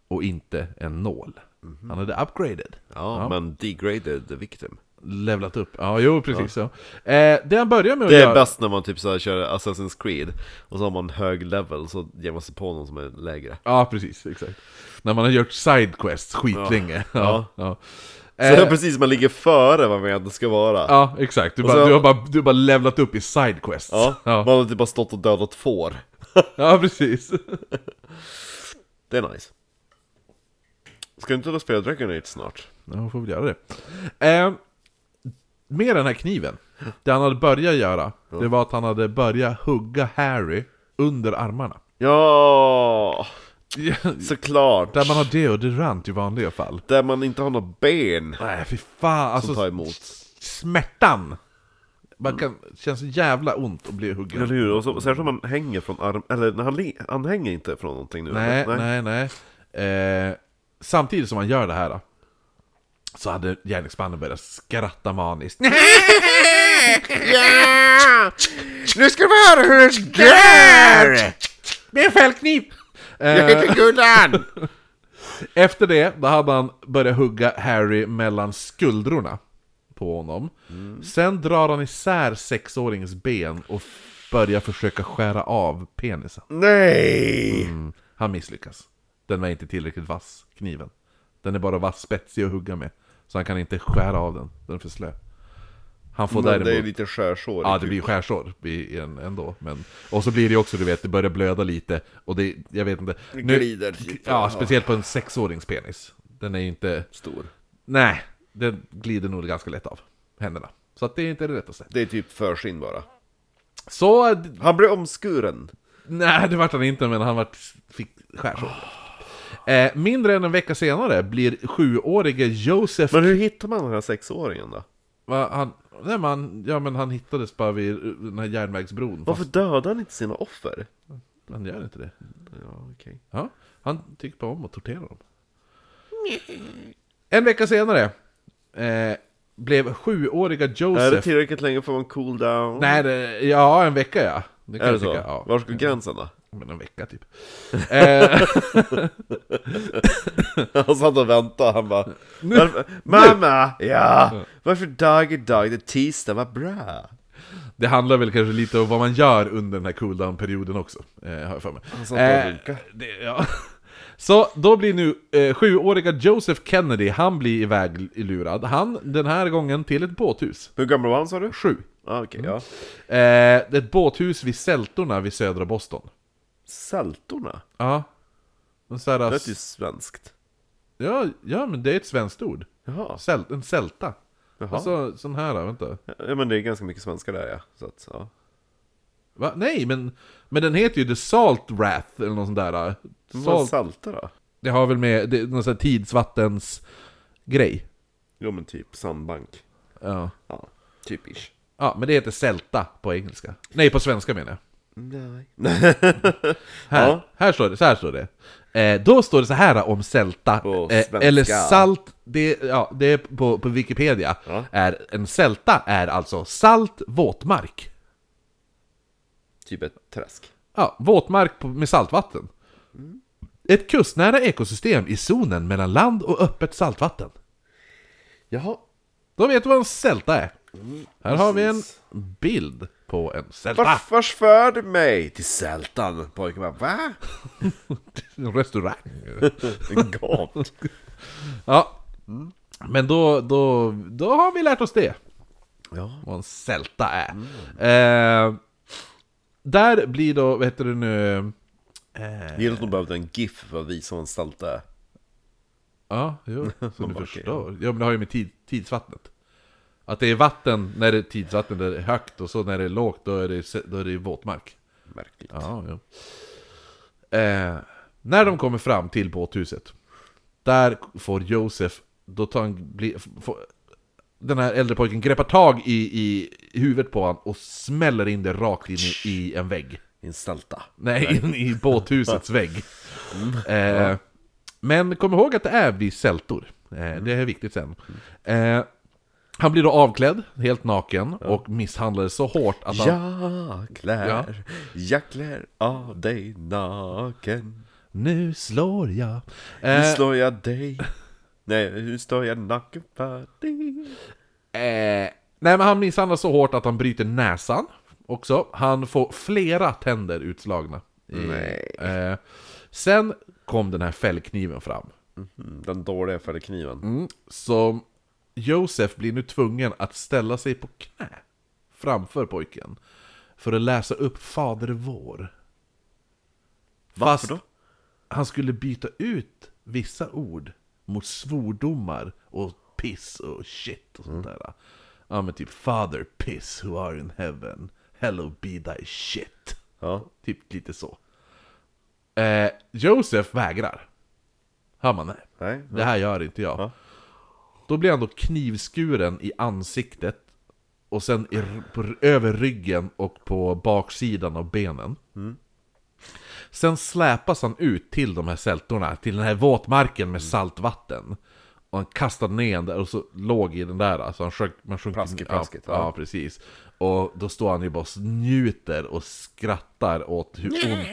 Och inte en nål. Han hade upgraded. Ja, men degraded the victim. Levlat upp. Ja, jo precis. Ja. Eh, det han börjar med att Det är göra... bäst när man typ så här kör Assassin's Creed Och så har man hög level, så ger man sig på någon som är lägre Ja, precis. Exakt. När man har gjort sidequests skitlänge. Ja. Ja. Ja. Så det är Eh, precis, man ligger före vad man egentligen ska vara ja, exakt. Du, bara, så- du, har bara, du har bara levlat upp i sidequests. Ja, ja. man har typ bara stått och dödat får ja precis. Det är nice Ska du inte då spela Dragon Age snart? Ja, får väl göra det. Eh, med den här kniven, det han hade börjat göra, det var att han hade börjat hugga Harry under armarna. Ja, såklart! Där man har deodorant i vanliga fall. Där man inte har några ben Nej, fy fan. Alltså, som tar emot smärtan! Man kan, det känns jävla ont att bli huggen. Eller hur? Och så, särskilt om man hänger från arm... Eller han, han hänger inte från någonting nu Nej, eller? nej, nej. Eh, samtidigt som han gör det här så hade gärningsmannen börjat skratta maniskt. Ja! Nu ska vi höra hur det går! Med en fällkniv! Jag Eh, heter Gullan! efter det, då hade han börjat hugga Harry mellan skuldrorna på honom. Sen drar han isär sexåringens ben och börjar försöka skära av penisen. Nej! Mm, han misslyckas. Den var inte tillräckligt vass, kniven. Den är bara vass, spetsig att hugga med. Så han kan inte skära av den, den är för slö. Han får Men däremot... det är lite skärsår Ja, det kuk. blir skärsår ändå. Men, och så blir det också, du vet, det börjar blöda lite. Och det, jag vet inte. Det glider typ. Ja, speciellt på en sexårings penis. Den är ju inte... Stor. Nej, den glider nog ganska lätt av händerna. Så att det är inte det rättaste. Det är typ förskinn bara. Så... Han blir omskuren. Nej, det vart han inte, men han vart, fick skärsår. Eh, mindre än en vecka senare blir sjuårige Joseph... Men hur hittar man den här sexåringen då? Va, han, nej, man, ja, men han hittades bara vid den här järnvägsbron. Varför Fast dödar han inte sina offer? han gör inte det. Ja, okej. Ja, han tycker bara om att tortera dem. En vecka senare eh, blev sjuåriga Är det Joseph... tillräckligt länge för en cool down? Nej, det, ja en vecka ja. Det Är jag det så? tycka. Ja. Var ska gränsen då? Men en vecka typ. eh, Han satt och väntade, han bara varför, Mamma! Ja! Varför dag i dag? Det är tisdag, vad bra! det handlar väl kanske lite om vad man gör under den här cooldown-perioden också. Eh, har jag för mig. Han satt och runkade. det, ja. Så då blir nu eh, sjuåriga Joseph Kennedy, han blir iväg lurad. Han, den här gången till ett båthus. Hur gammal var han sa du? Sju. Ah, okej, ja. Eh, ett båthus vid Sältorna vid södra Boston. Sältorna? Ja. Här, Det låter ju svenskt. ja, ja, men det är ett svenskt ord. Jaha. Säl, en sälta. Jaha. Alltså, sån här, vänta. Ja men det är ganska mycket svenska där ja. Så att, ja. Va? Nej, men, men den heter ju The Salt Wrath, eller något sånt där. Vad Salt, salta då? det har väl med, det, någon sån här tidsvattens grej. Jo men typ sandbank. Ja. Ja, typisch. ja, men det heter sälta på engelska. Nej, på svenska menar jag. Nej. Här, Ja. här står det, så här står det. Eh, då står det så här om sälta, eh, eller salt, det, ja, det är på, på Wikipedia. Ja. Är, en sälta är alltså salt våtmark. typ ett träsk. Ja, våtmark med saltvatten. Ett kustnära ekosystem i zonen mellan land och öppet saltvatten. Jaha. Då vet du vad en sälta är. Här har vi en precis. bild på en sälta. Vart, vars för du mig? Till Sältan. Pojken bara va? En restaurang. Gott. Ja. Men då, då, då har vi lärt oss det. Ja. vad en sälta är. Eh, där blir då, vad heter det nu... Eh, Gillar att de behövde en GIF för att visa vad en sälta är. ja, jo, så du förstår. Ja, men det har ju med tid, tidsvattnet. Att det är vatten när det är tidsvatten där det är högt och så när det är lågt då är det, då är det våtmark. Märkligt. Ja, ja. Eh, när de kommer fram till båthuset, där får Josef, då tar han, bli, får, den här äldre pojken greppar tag i, i huvudet på honom och smäller in det rakt in i, i en vägg. En sälta. Nej, in i båthusets vägg. Eh, men kom ihåg att det är vid sältor. Eh, det är viktigt sen. Eh, han blir då avklädd, helt naken, och misshandlades så hårt att han... Jag klär, jag klär av dig naken. Nu slår jag. Nu Eh, slår jag dig. Nej, nu står jag naken för dig. Eh, nej men han misshandlas så hårt att han bryter näsan också. Han får flera tänder utslagna. Nej. Eh, sen kom den här fällkniven fram. Mm, Den dåliga fällkniven. Mm, så Josef blir nu tvungen att ställa sig på knä framför pojken. För att läsa upp Fader vår. Varför då? han skulle byta ut vissa ord mot svordomar och piss och shit och sånt där. Ja men typ Father piss who are in heaven, hello be thy shit. Ja. Typ lite så. Eh, Josef vägrar. Hör man nej. Nej. Det här gör inte jag. Ja. Då blir han då knivskuren i ansiktet och sen i, på, över ryggen och på baksidan av benen. Sen släpas han ut till de här sältorna, till den här våtmarken med saltvatten. Och han kastade ner den där och så låg i den där, alltså han sjönk, man sjönk Plask i ja, ja. ja. precis. Och då står han ju bara och njuter och skrattar åt hur ont,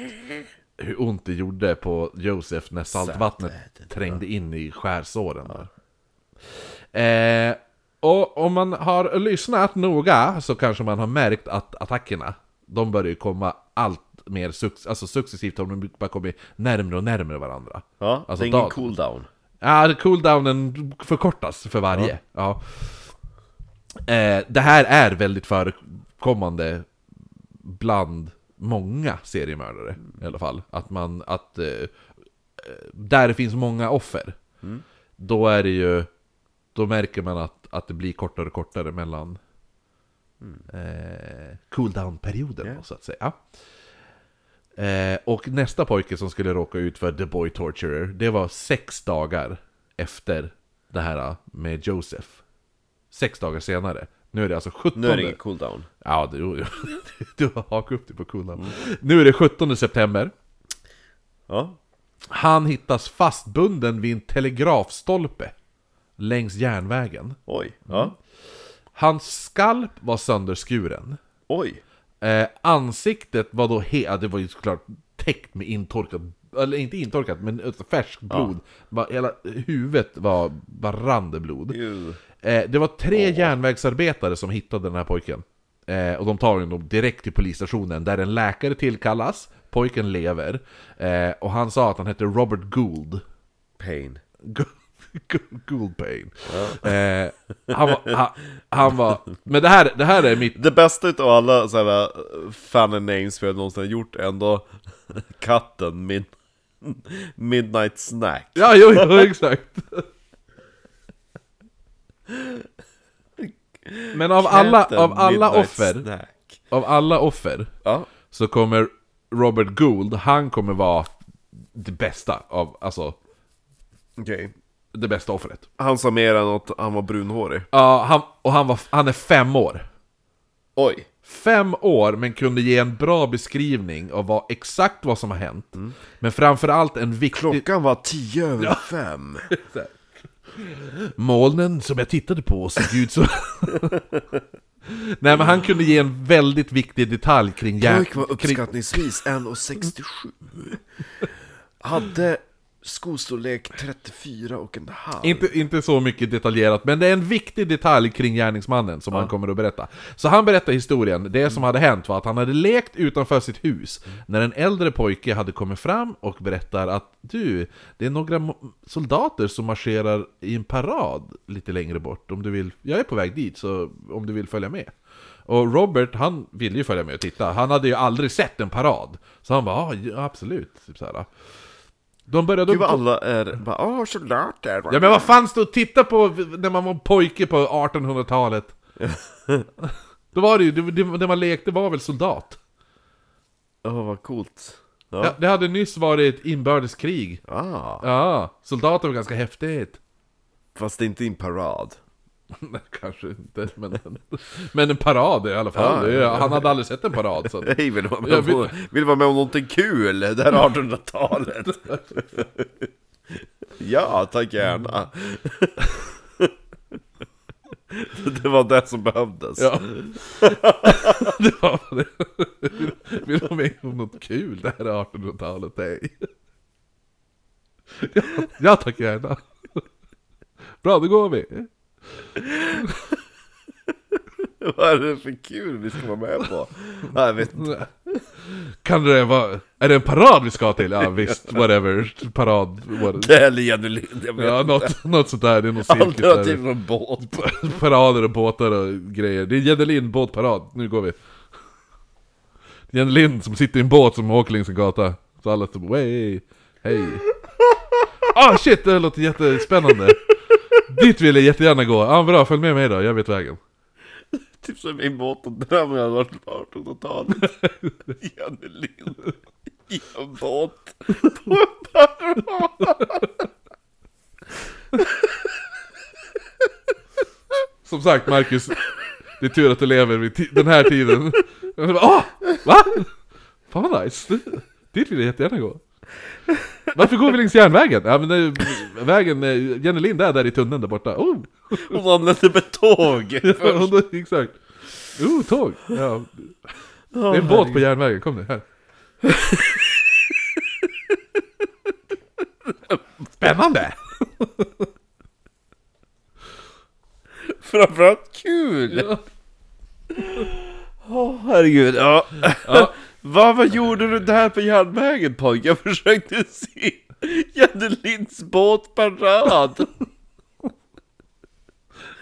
hur ont det gjorde på Josef när saltvattnet trängde in i skärsåren. där. Eh, och om man har lyssnat noga så kanske man har märkt att attackerna de börjar ju komma allt mer suc- alltså successivt de bara kommit närmare och närmare varandra. Ja, Alltså det är ingen dag- cooldown. Ja, cooldownen förkortas för varje. Ja. Eh, det här är väldigt förekommande bland många seriemördare i alla fall. Att man, att eh, eh, där det finns många offer, då är det ju, då märker man att, att det blir kortare och kortare mellan eh, cooldown-perioden Ja. så att säga. Eh, och nästa pojke som skulle råka ut för The Boy Torturer, det var sex dagar efter det här med Joseph. Sex dagar senare. Nu är det alltså 17... Nu är det cooldown. Ja, du, du har hakat upp dig på cooldown. Nu är det 17 september. Ja. Han hittas fastbunden vid en telegrafstolpe längs järnvägen. Oj. Ja. Hans skalp var sönderskuren. Oj. Eh, ansiktet var då he- ja, det var ju såklart täckt med intorkat, eller inte intorkat, men färskt blod. Bara, hela huvudet var, det blod. Eh, det var tre järnvägsarbetare som hittade den här pojken. Eh, och de tar honom direkt till polisstationen, där en läkare tillkallas, pojken lever. Eh, och han sa att han hette Robert Gould. Pain. Gould Payne. Eh, han, var, han, han var... Men det här, det här är mitt... Det bästa utav alla såhär fan names vi har någonsin gjort är ändå katten min Midnight Snack. Ja, jo, jo exakt. Men av alla, av alla offer, Snack. av alla offer, Ja. så kommer Robert Gould, han kommer vara det bästa av, alltså, Okej. Det bästa offret. Han sa mer än att han var brunhårig. Ja, han, och han, var, han är fem år. Oj. Fem år, men kunde ge en bra beskrivning av vad, exakt vad som har hänt. Men framförallt en viktig... Klockan var tio över fem. Molnen som jag tittade på såg ut så... Nej men han kunde ge en väldigt viktig detalj kring. Pojk var uppskattningsvis 1,67 Hade skostorlek 34 och en halv Inte, inte så mycket detaljerat, men det är en viktig detalj kring gärningsmannen som han kommer att berätta. Så han berättar historien, det som hade hänt var att han hade lekt utanför sitt hus, när en äldre pojke hade kommit fram och berättar att du, det är några soldater som marscherar i en parad lite längre bort, om du vill, jag är på väg dit, så om du vill följa med. Och Robert, han ville ju följa med och titta, han hade ju aldrig sett en parad. Så han bara, "Ah, ja absolut, typ så här. De började... Gud vad alla är bara åh soldater Ja men vad fanns det att titta på när man var pojke på 1800-talet? Då var det ju, det, det, man lekte var väl soldat? Åh vad coolt Ja. Ja, det hade nyss varit inbördeskrig. Ah, Ja, soldater var ganska häftigt. fast det är inte en parad Kanske inte, men, men en parad i alla fall. Ja, ja. Han hade aldrig sett en parad. Så. Jag vill vara med, vill- på, vill vara med om någonting kul, det här 1800-talet Ja, tack gärna Det var det som behövdes Ja. det var det. Vill vara med om något kul? Det här är 1800-talet, nej. Ja, ja tack gärna. Bra, då går vi. Vad är det för kul vi ska vara med på? Jag vet inte Kan det vara... Är det en parad vi ska till? Ja visst, whatever. Parad. What, Det är jag vet ja, något, något sånt där. Det är någon cirkus till där. någon båt Parader och båtar och grejer. Det är Jenny båtparad. Nu går vi. Jenny Lind som sitter i en båt som åker längs en gata. Så alla står way, hej. Ah shit, det låter jättespännande. Dit vill jag jättegärna gå. Ja bra, följ med mig då, jag vet vägen. Typ som min båt och drömmen hade varit på 1800-talet Jenny Lind i en båt på en parad Som sagt Marcus, det är tur att du lever vid den här tiden. Jag Åh! Va? Fan vad nice. Dit vill jag jättegärna gå. Varför går vi längs järnvägen? Ja men det, vägen, Jenny Lind är där i tunneln där borta. Oh! Hon anlände med tåg Ja, då- exakt. Oh, tåg! Ja. Det är en båt på järnvägen, kom nu här. Spännande! Framförallt kul! Ja. Åh herregud, ja Ja, Va, vad gjorde du där på järnvägen pojk? Jag försökte se Jenny Linds båtparad!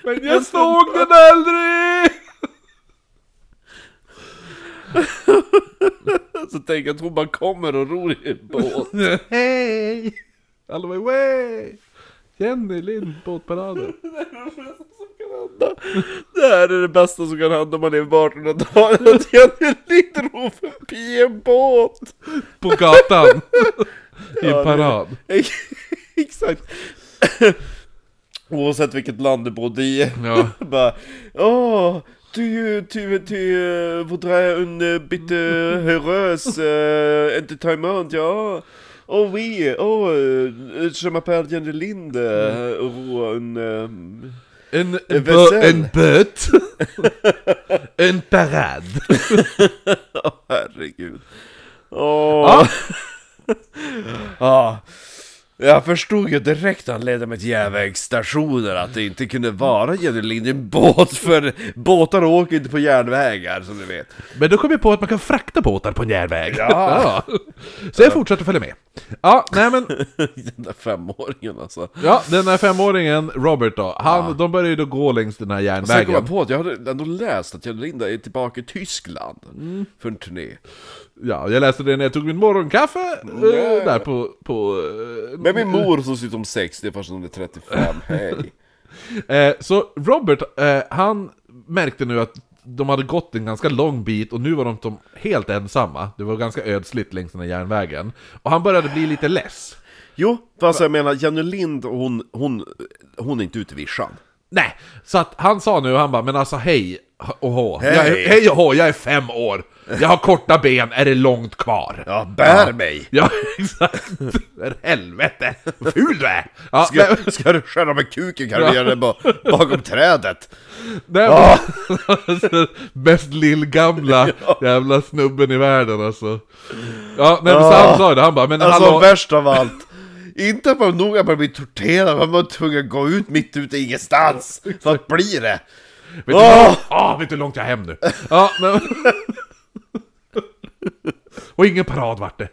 Men jag såg den aldrig! Så tänk att hon bara kommer och ror i en båt. Hej! Alla var way! Jenny Lind, båtparaden. Det här är det bästa som kan hända om man är på 1800-talet, att Jenny Lind ror förbi en båt! På gatan! I en parad. Exakt. Oavsett vilket land du bodde i. Ja. Bara, åh, tu, tu, tu euh, voudrais un euh, bit euh, heureuse euh, entertainment, ja. Oh oui, oh, je m'appelle Jenny Lind, euh, och en... euh, En, en, En bö, väsell. en böt. en parad. Åh herregud. Åh. Ja. Jag förstod ju direkt när han ledde mig till järnvägsstationer att det inte kunde vara Jenny Lind i en båt, för båtar åker inte på järnvägar som du vet. Men då kom jag på att man kan frakta båtar på en järnväg. Ja. Så jag fortsatte följa med. Ja, nej men, Den där femåringen alltså. ja, den här femåringen, Robert då, han, de började ju då gå längs den här Sen kom järnvägen. jag på att jag hade ändå läst att Jenny Lind är tillbaka i Tyskland för en turné. Ja, jag läste det när jag tog min morgonkaffe, eh, där på... på eh, Med min mor som ser ut som 60 fast hon är 35, hej. Eh, så Robert, eh, han märkte nu att de hade gått en ganska lång bit och nu var de helt ensamma. Det var ganska ödsligt längs den här järnvägen. Och han började bli lite less. Jo, fast jag menar Jenny Lind, hon, hon, hon är inte ute i vischan. Nej, så att han sa nu, han bara, men alltså hej och hå. Hej. Jag är, hej och hå, jag är fem år. Jag har korta ben, är det långt kvar? Ja, bär mig! Ja, exakt. För helvete, vad ful du är! Ja, Ska, men- ska du skära med kuken kan du göra det ba- bakom trädet. Nej, Ah! men, Bäst lillgamla jävla snubben i världen alltså. Ja, nej, men så han sa det, han bara, men Alltså hallå, värst av allt. Inte att man nog att man blir torterad, man var tvungen att gå ut mitt ute i ingenstans. Vad blir det? vet, du, ah, vet du hur långt jag är hem nu? Ja, men... Och ingen parad vart det.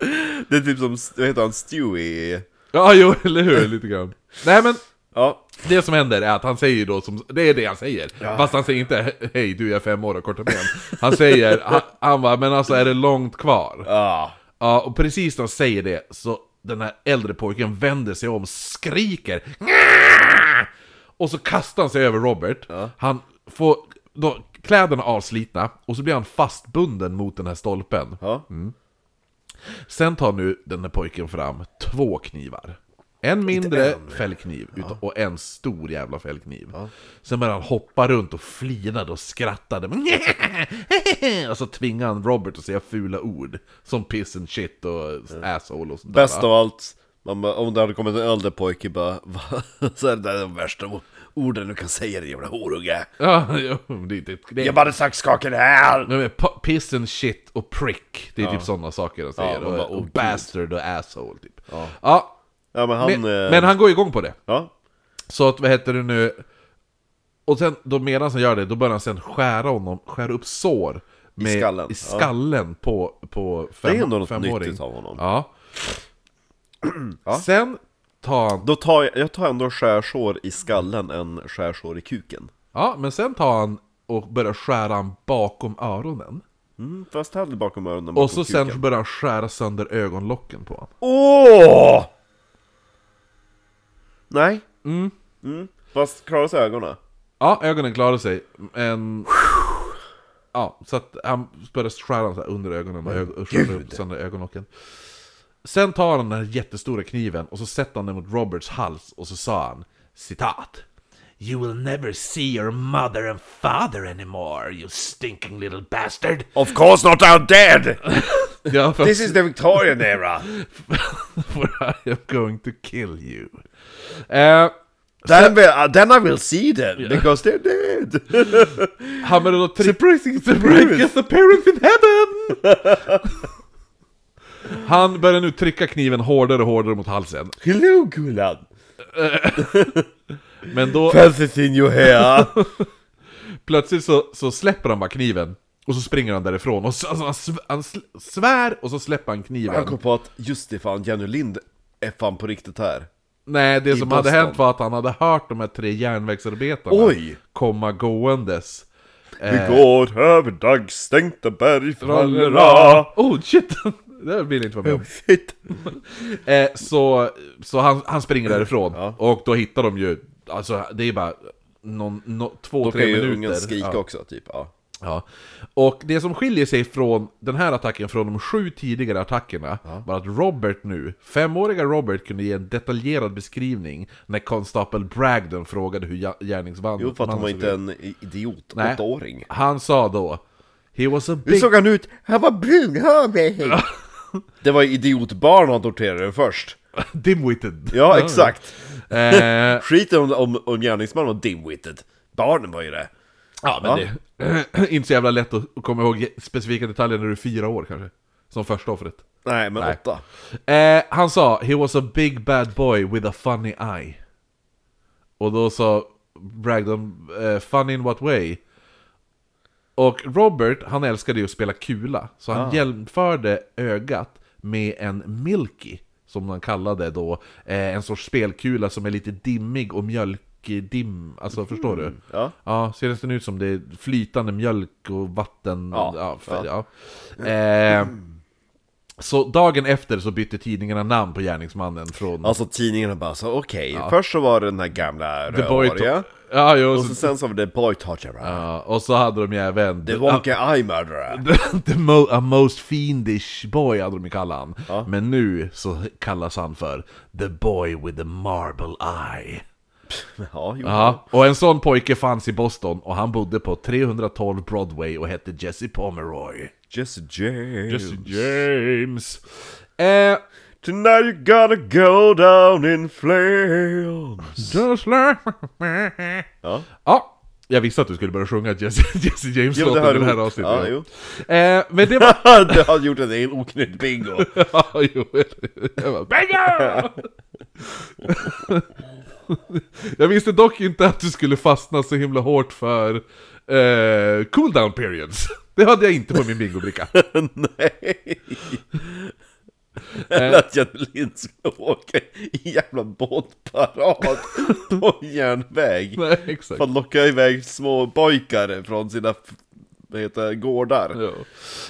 Det är typ som, vad heter han, Stewie? Ja, jo, eller hur, lite grann. Nej men, Ja, det som händer är att han säger då, som, det är det han säger. Fast han säger inte hej du jag är fem år och korta ben. Han säger, han, han bara, men alltså är det långt kvar? ja. Ja, och precis när han säger det så den här äldre pojken vänder sig om, skriker "Nja!" Och så kastar han sig över Robert. Han får då, kläderna avslitna och så blir han fastbunden mot den här stolpen. ja. Sen tar nu den här pojken fram två knivar. En mindre fällkniv utav- och en stor jävla fällkniv. Sen börjar han hoppa runt och flinade och skrattade. och så tvingar han Robert att säga fula ord. Som piss and shit och asshole och sånt Bäst av allt, om det hade kommit en äldre pojke bara, så är det där de värsta orden du kan säga din jävla horunge. Ja, det. Det är, Jag bara sagt skaken här! Nej, men pa- Piss and shit och prick, det är typ sådana saker han säger. bara, och, "Åh, och gud." bastard och asshole typ. Ja. Ja, Ja men han... men, eh, men han går igång på det. Ja, Så att, vad heter det nu? Och sen, då medan han gör det, då börjar han sen skära honom, skära upp sår med, skallen, i ja. skallen på, på fem, det är ändå något femåring. nyttigt av honom. Ja. Ja. Sen tar han, Då tar jag, jag tar ändå skärsår i skallen än skärsår i kuken. ja, men sen tar han och börjar skära han bakom öronen. Mm, fast hellre bakom öronen bakom Och så sen kuken. börjar han skära sönder ögonlocken på honom. Åh! Nej. Mm. Fast klarar sig ögonen? Ja, ögonen klarar sig, men... Ja, så att han börjar skära så under ögonen och, ög- upp sönder ögonlocken. Sen tar han den här jättestora kniven och så sätter han den mot Roberts hals och så sa han citat You will never see your mother and father anymore, you stinking little bastard! Of course not I'm dead! Ja, för, This is the Victorian era! for I am going to kill you. Eh, Then, we, uh, then I will see them, because they're dead! han började då. Surprising Greatest appearance in heaven! Han börjar nu trycka kniven hårdare och hårdare mot halsen. Hello Gulan! Men då, Fancy seeing you here! plötsligt så, så släpper han bara kniven. Och så springer han därifrån, och så, alltså, han, sv- han svär och så släpper han kniven. Han kom på att just det fan, Jenny Lind är fan på riktigt här. Nej, det i som hade Boston. hänt var att han hade hört de här tre järnvägsarbetarna Oj! komma gåendes. Vi går över daggstänkta berg Oh shit! Det vill jag inte vara med om. Shit. Eh, så så han, han springer därifrån, Ja. och då hittar de ju, alltså det är bara någon, nå- två, Då tre kan ju minuter. ungen skrika ja. också, typ. Ja. Ja. Och det som skiljer sig från den här attacken från de sju tidigare attackerna var att Robert nu, femåriga Robert kunde ge en detaljerad beskrivning när konstapel Bragdon frågade hur ja- gärningsmannen Jo, för att han var inte en idiot, Nej. åttaåring. Han sa då He was a Hur big... såg han ut? Han var brunhårig! Det var idiotbarn han torterade först. Dimwitted. Ja, exakt. Eh, Skiten om, om, om gärningsmannen var dimwitted. Barnen var ju det. ja, men det inte så jävla lätt att komma ihåg specifika detaljer när du är fyra år kanske. Som första offret. Nej, men Nej. åtta. Eh, han sa He was a big bad boy with a funny eye Och då sa Bragdon eh, Funny in what way? Och Robert, han älskade ju att spela kula Så han Ah. jämförde ögat med en Milky Som han kallade då eh, En sorts spelkula som är lite dimmig och mjölkdim Alltså förstår du? Ja. Ja, ser nästan ut som det är flytande mjölk och vatten. Ja, Ja, för, ja. Eh, så dagen efter så bytte tidningarna namn på gärningsmannen från... Alltså tidningarna bara så okej, först så var det den här gamla rödhåriga. Ja, jo, Och så, så, sen så var det Boy Torturer. ja, och så hade de ju även... The Wonky Eye Murderer. the, the mo a most fiendish boy hade de ju kallat han. Ja. Men nu så kallas han för The Boy with the Marble Eye. Ja, jo. Ja, och en sån pojke fanns i Boston och han bodde på 312 Broadway och hette Jesse Pomeroy. Jesse James. Jesse James. Eh, Tonight you're gonna go down in flames. just like... Ja, Ja, jag visste att du skulle börja sjunga Jesse, Jesse James-låten i det här avsnittet. Ja, jo. Eh, men det var... du har gjort en hel oknytt bingo. ja, jo, bara, Bingo! jag visste dock inte att du skulle fastna så himla hårt för eh, cooldown periods. Det hade jag inte på min bingobricka. Nej. Eller att Jenny Lind skulle åka i jävla båtparad på en järnväg. Nej, exakt. För att locka iväg små pojkar från sina vad heter, det, gårdar.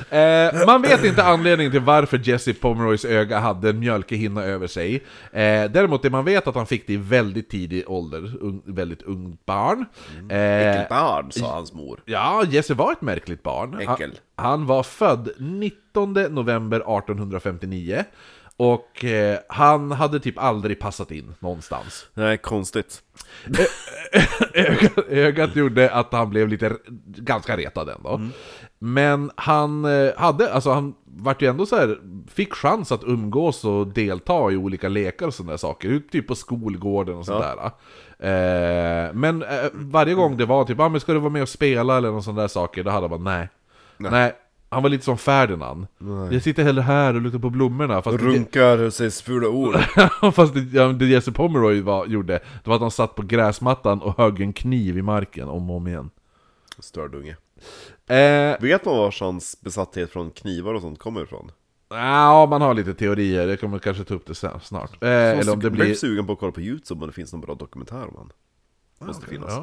Eh, man vet inte anledningen till varför Jesse Pomeroys öga hade en mjölkehinna över sig. Eh, däremot det man vet att han fick det i väldigt tidig ålder, ung, väldigt ungt barn. Eh, Vilket barn, sa hans mor. ja, Jesse var ett märkligt barn. Han, han var född 19 november 1859. Och eh, han hade typ aldrig passat in någonstans. Nej, konstigt. ögat, ögat gjorde att han blev lite ganska retad ändå. Men han eh, hade, alltså han vart ju ändå så här, fick chans att umgås och delta i olika lekar och sådana där saker. Typ på skolgården och sådär. Eh, men eh, varje gång det var typ, ah, men ska du vara med och spela eller någon sådana där saker, då hade han bara nej. Nej. Han var lite som Ferdinand. Jag sitter hellre här och luktar på blommorna. Fast Runkar och säger fula ord. fast det, ja, det Jesse Pomeroy var, gjorde, det var att han satt på gräsmattan och högg en kniv i marken om och om igen. Stördunge. Eh, Vet man var hans besatthet från knivar och sånt kommer ifrån? ja, man har lite teorier, jag kommer kanske ta upp det sen, snart. Eh, eller om det Jag blev blir... sugen på att kolla på Youtube om det finns någon bra dokumentär om han. Måste finnas.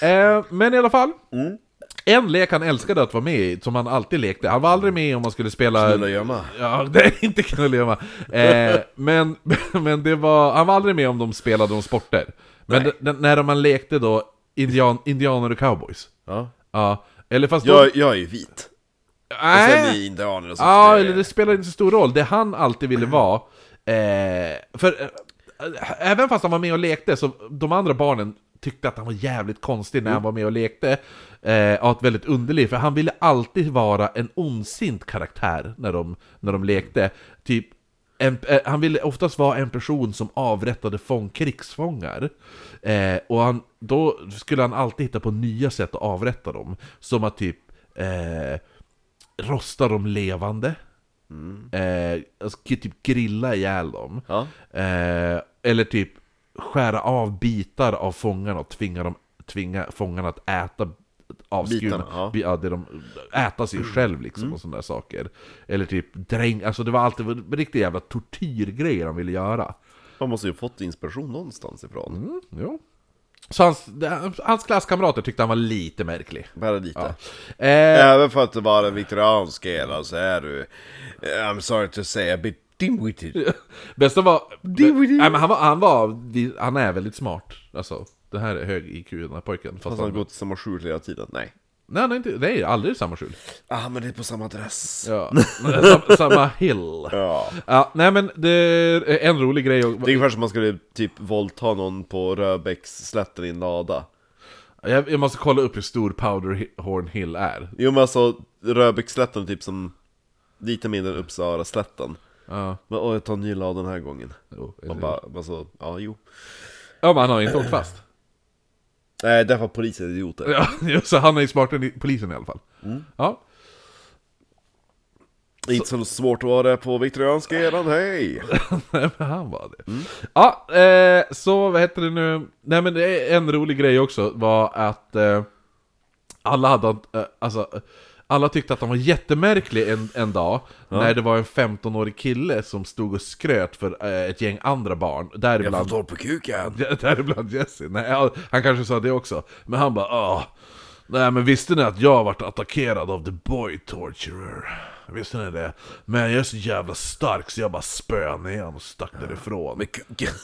Ja. Eh, men i alla fall. Mm. En lek han älskade att vara med i, som han alltid lekte. Han var aldrig med om man skulle spela... Knulla gömma. Ja, det är inte knullgömma. Eh, men, men det var, han var aldrig med om de spelade om sporter. Men Nej. när man lekte då indian, indianer och cowboys. Ja. Ja, eller fast Jag, jag är ju vit. Och sen Nej. ni indianer och så. Ja, eller det spelar inte så stor roll. Det han alltid ville vara... Eh, för eh, även fast han var med och lekte, så de andra barnen tyckte att han var jävligt konstig när han var med och lekte. Eh, och att väldigt underlig, för han ville alltid vara en ondsint karaktär när de, när de lekte. Typ, en, eh, han ville oftast vara en person som avrättade fång, krigsfångar. Eh, och han, då skulle han alltid hitta på nya sätt att avrätta dem. Som att typ eh, rosta dem levande. Eh, alltså, typ grilla ihjäl dem. Ja. Eh, eller typ skära av bitar av fångarna och tvinga, dem, tvinga fångarna att äta avskurna, ja. ja, det de äta sig själv liksom och sådana där saker. Eller typ dräng, alltså det var alltid riktigt jävla tortyrgrejer de ville göra. Man måste ju fått inspiration någonstans ifrån. Mm, jo. Så hans, hans klasskamrater tyckte han var lite märklig. Bara lite. Eh, Även för att det var en viktoriansk era så är du, I'm sorry to say, a bit dim-witted. Bästa var... Nej, men han var, han var... Han är väldigt smart. Alltså, det här är hög IQ den här pojken. Fast Fast han har gått i samma skjul hela tiden. Nej. nej, han är inte... Nej, aldrig samma skjul. Ah, men det är på samma adress. Ja. Sam, samma hill. Ja. Ja, nej men det är en rolig grej och, Det är ungefär som man skulle typ våldta någon på Röbäcksslätten i en lada. jag, jag måste kolla upp hur stor Powderhorn Hill är. Jo men alltså, Röbäcksslätten är typ som lite mindre än Uppsala-slätten. Ja, Men åh, jag tar ny lada den här gången. jo, Man bara, alltså, ja jo. ja men han har inte åkt fast. Nej, därför att polisen är idioter. Ja, så han är ju smartare än polisen i alla fall. Ja. Inte så svårt att vara på viktorianska eran, hej! Nej men han var det. Ja, eh, så vad heter det nu? Nej men en rolig grej också var att eh, alla hade, eh, alltså, alla tyckte att han var jättemärklig en, en dag när det var en 15-årig kille som stod och skröt för eh, ett gäng andra barn, däribland, tår på kuken! däribland Jesse. Nej, ja, han kanske sa det också, men han bara Åh, Nej men visste ni att jag har varit attackerad av the boy torturer? Visste ni det? Men jag är så jävla stark så jag bara spöade ner honom och stack därifrån. Med kuken!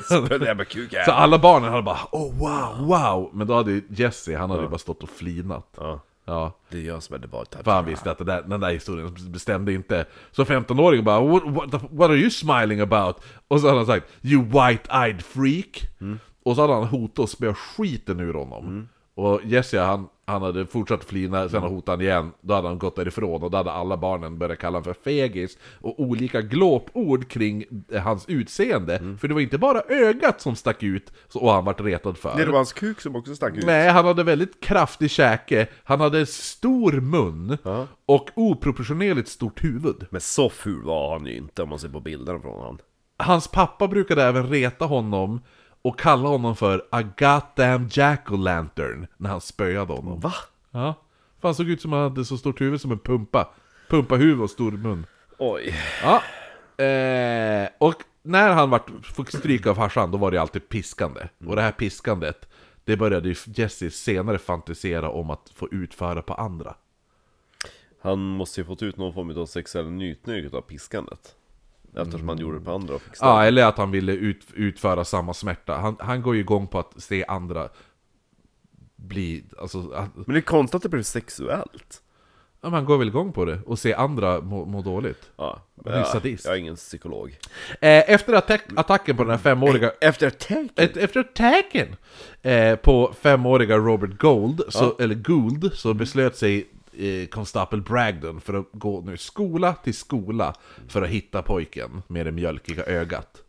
Spöade jag med kuken! Så alla barnen hade bara oh wow, wow! Men då hade ju Jesse, han hade ju bara stått och flinat. Ja, Ja, det är jag som är the boy för han visste att det där, den där historien bestämde inte. Så 15-åringen bara what, what, the, what are you smiling about? Och så hade han sagt You white-eyed freak! Och så hade han hotat att spöa skiten ur honom. Och Jesse han, han hade fortsatt flina, sen hotade han igen. Då hade han gått därifrån och då hade alla barnen börjat kalla honom för fegis. Och olika glåpord kring hans utseende. För det var inte bara ögat som stack ut och han vart retad för. Det var hans kuk som också stack ut. Nej, han hade väldigt kraftig käke, han hade stor mun Ja. och oproportionerligt stort huvud. Men så ful var han ju inte om man ser på bilderna från honom. Hans pappa brukade även reta honom och kalla honom för a goddamn jack-o'-lantern när han spöade honom. Va? Ja, för han såg ut som han hade så stort huvud som en pumpa. Pumpahuvud och stor mun. Oj. Ja, eh, och när han vart, fick stryka av farsan, då var det alltid piskande. Och det här piskandet, det började ju Jesse senare fantisera om att få utföra på andra. Han måste ju fått ut någon form av sexuell njutning av piskandet. Eftersom han gjorde det på andra och fick Ja, eller att han ville ut, utföra samma smärta. Han, han går ju igång på att se andra bli, alltså, att, Men det är konstigt att det blev sexuellt. ja, men han går väl igång på det och se andra må, må dåligt. Ja, Han är sadist. jag är ingen psykolog. Eh, efter attack, attacken på den här femåriga... Efter attacken? Ett, efter attacken eh, på femåriga Robert Gold, så, eller Gould, så beslöt sig eh, konstapel Bragdon för att gå nu skola till skola för att hitta pojken med det mjölkiga ögat.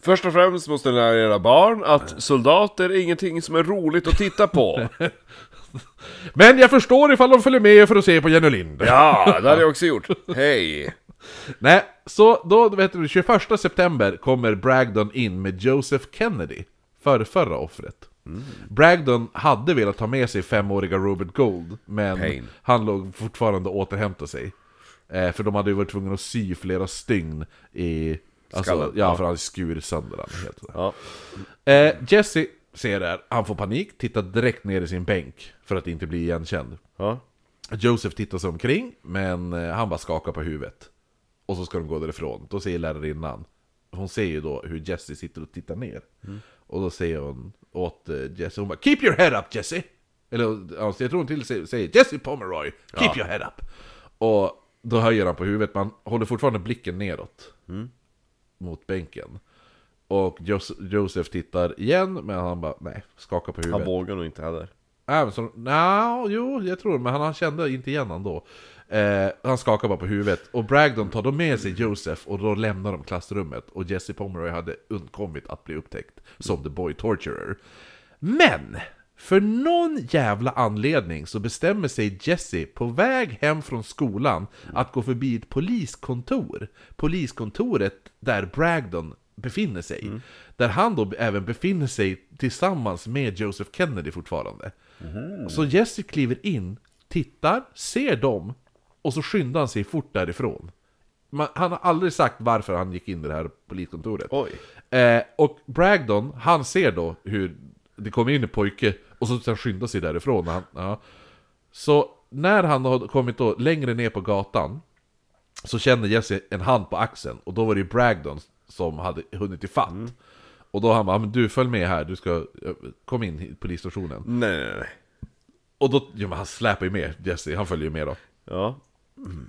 Först och främst måste ni lära era barn att soldater är ingenting som är roligt att titta på. Men jag förstår ifall de följer med för att se på Jenny Lind. Ja, det hade jag också gjort. Hej! Nej, så då, vet du, 21 september kommer Bragdon in med Joseph Kennedy, för förra offret. Bragdon hade velat ta med sig femåriga Robert Gold, men Pain. han låg fortfarande och återhämtade sig. Eh, för de hade ju varit tvungna att sy flera stygn i... Alltså, ja, för han skur sönder den helt. Ja. Eh, Jesse ser det här, han får panik, tittar direkt ner i sin bänk för att inte bli igenkänd. Ja. Joseph tittar sig omkring, men eh, han bara skakar på huvudet. Och så ska de gå därifrån. Då säger lärarinnan, hon ser ju då hur Jesse sitter och tittar ner. Och då säger hon åt eh, Jesse, hon bara 'Keep your head up Jesse!' Eller ja, jag tror hon till säger, 'Jesse Pomeroy, keep your head up!' Och då höjer han på huvudet, man håller fortfarande blicken neråt. Mot bänken. Och Jos- Joseph tittar igen, men han bara nej, skakar på huvudet. Han vågar nog inte heller. Även som, no, jo, jag tror men han, han kände inte igen han då. Eh, han skakar bara på huvudet, och Bragdon tar då med sig Joseph och då lämnar de klassrummet. Och Jesse Pomeroy hade undkommit att bli upptäckt som The Boy Torturer. Men! För någon jävla anledning så bestämmer sig Jesse på väg hem från skolan att gå förbi ett poliskontor. Poliskontoret där Bragdon befinner sig. Mm. Där han då även befinner sig tillsammans med Joseph Kennedy fortfarande. Så Jesse kliver in, tittar, ser dem, och så skyndar han sig fort därifrån. Man, han har aldrig sagt varför han gick in i det här poliskontoret. Oj. Eh, och Bragdon, han ser då hur det kommer in en pojke och så sen skyndar sig därifrån. Han, ja. Så när han har kommit då längre ner på gatan så känner Jesse en hand på axeln och då var det ju Bragdon som hade hunnit ifatt. Mm. Och då han bara, men du följ med här, du ska, eh, kom in i polisstationen. Nej, nej, nej. Och då, ja men han släpar ju med Jesse, han följer ju med då. Ja.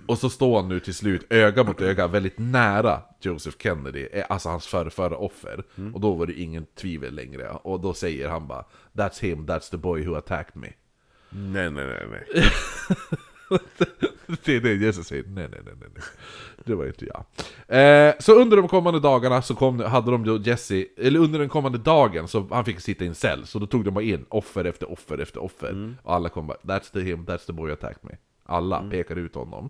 Och så står han nu till slut öga mot öga väldigt nära Joseph Kennedy, eh, alltså hans förrförra offer. Och då var det ingen tvivel längre. Och då säger han bara That's him, that's the boy who attacked me. Nej, nej, nej, nej. det är det Jesus säger, nej nej nej nej. Det var inte jag. Eh, så under de kommande dagarna så kom, hade de då Jesse, eller under den kommande dagen så han fick sitta i en cell, så då tog de bara in offer efter offer efter offer. Och alla kom bara, that's the him, that's the boy attacked me. Alla pekade ut honom.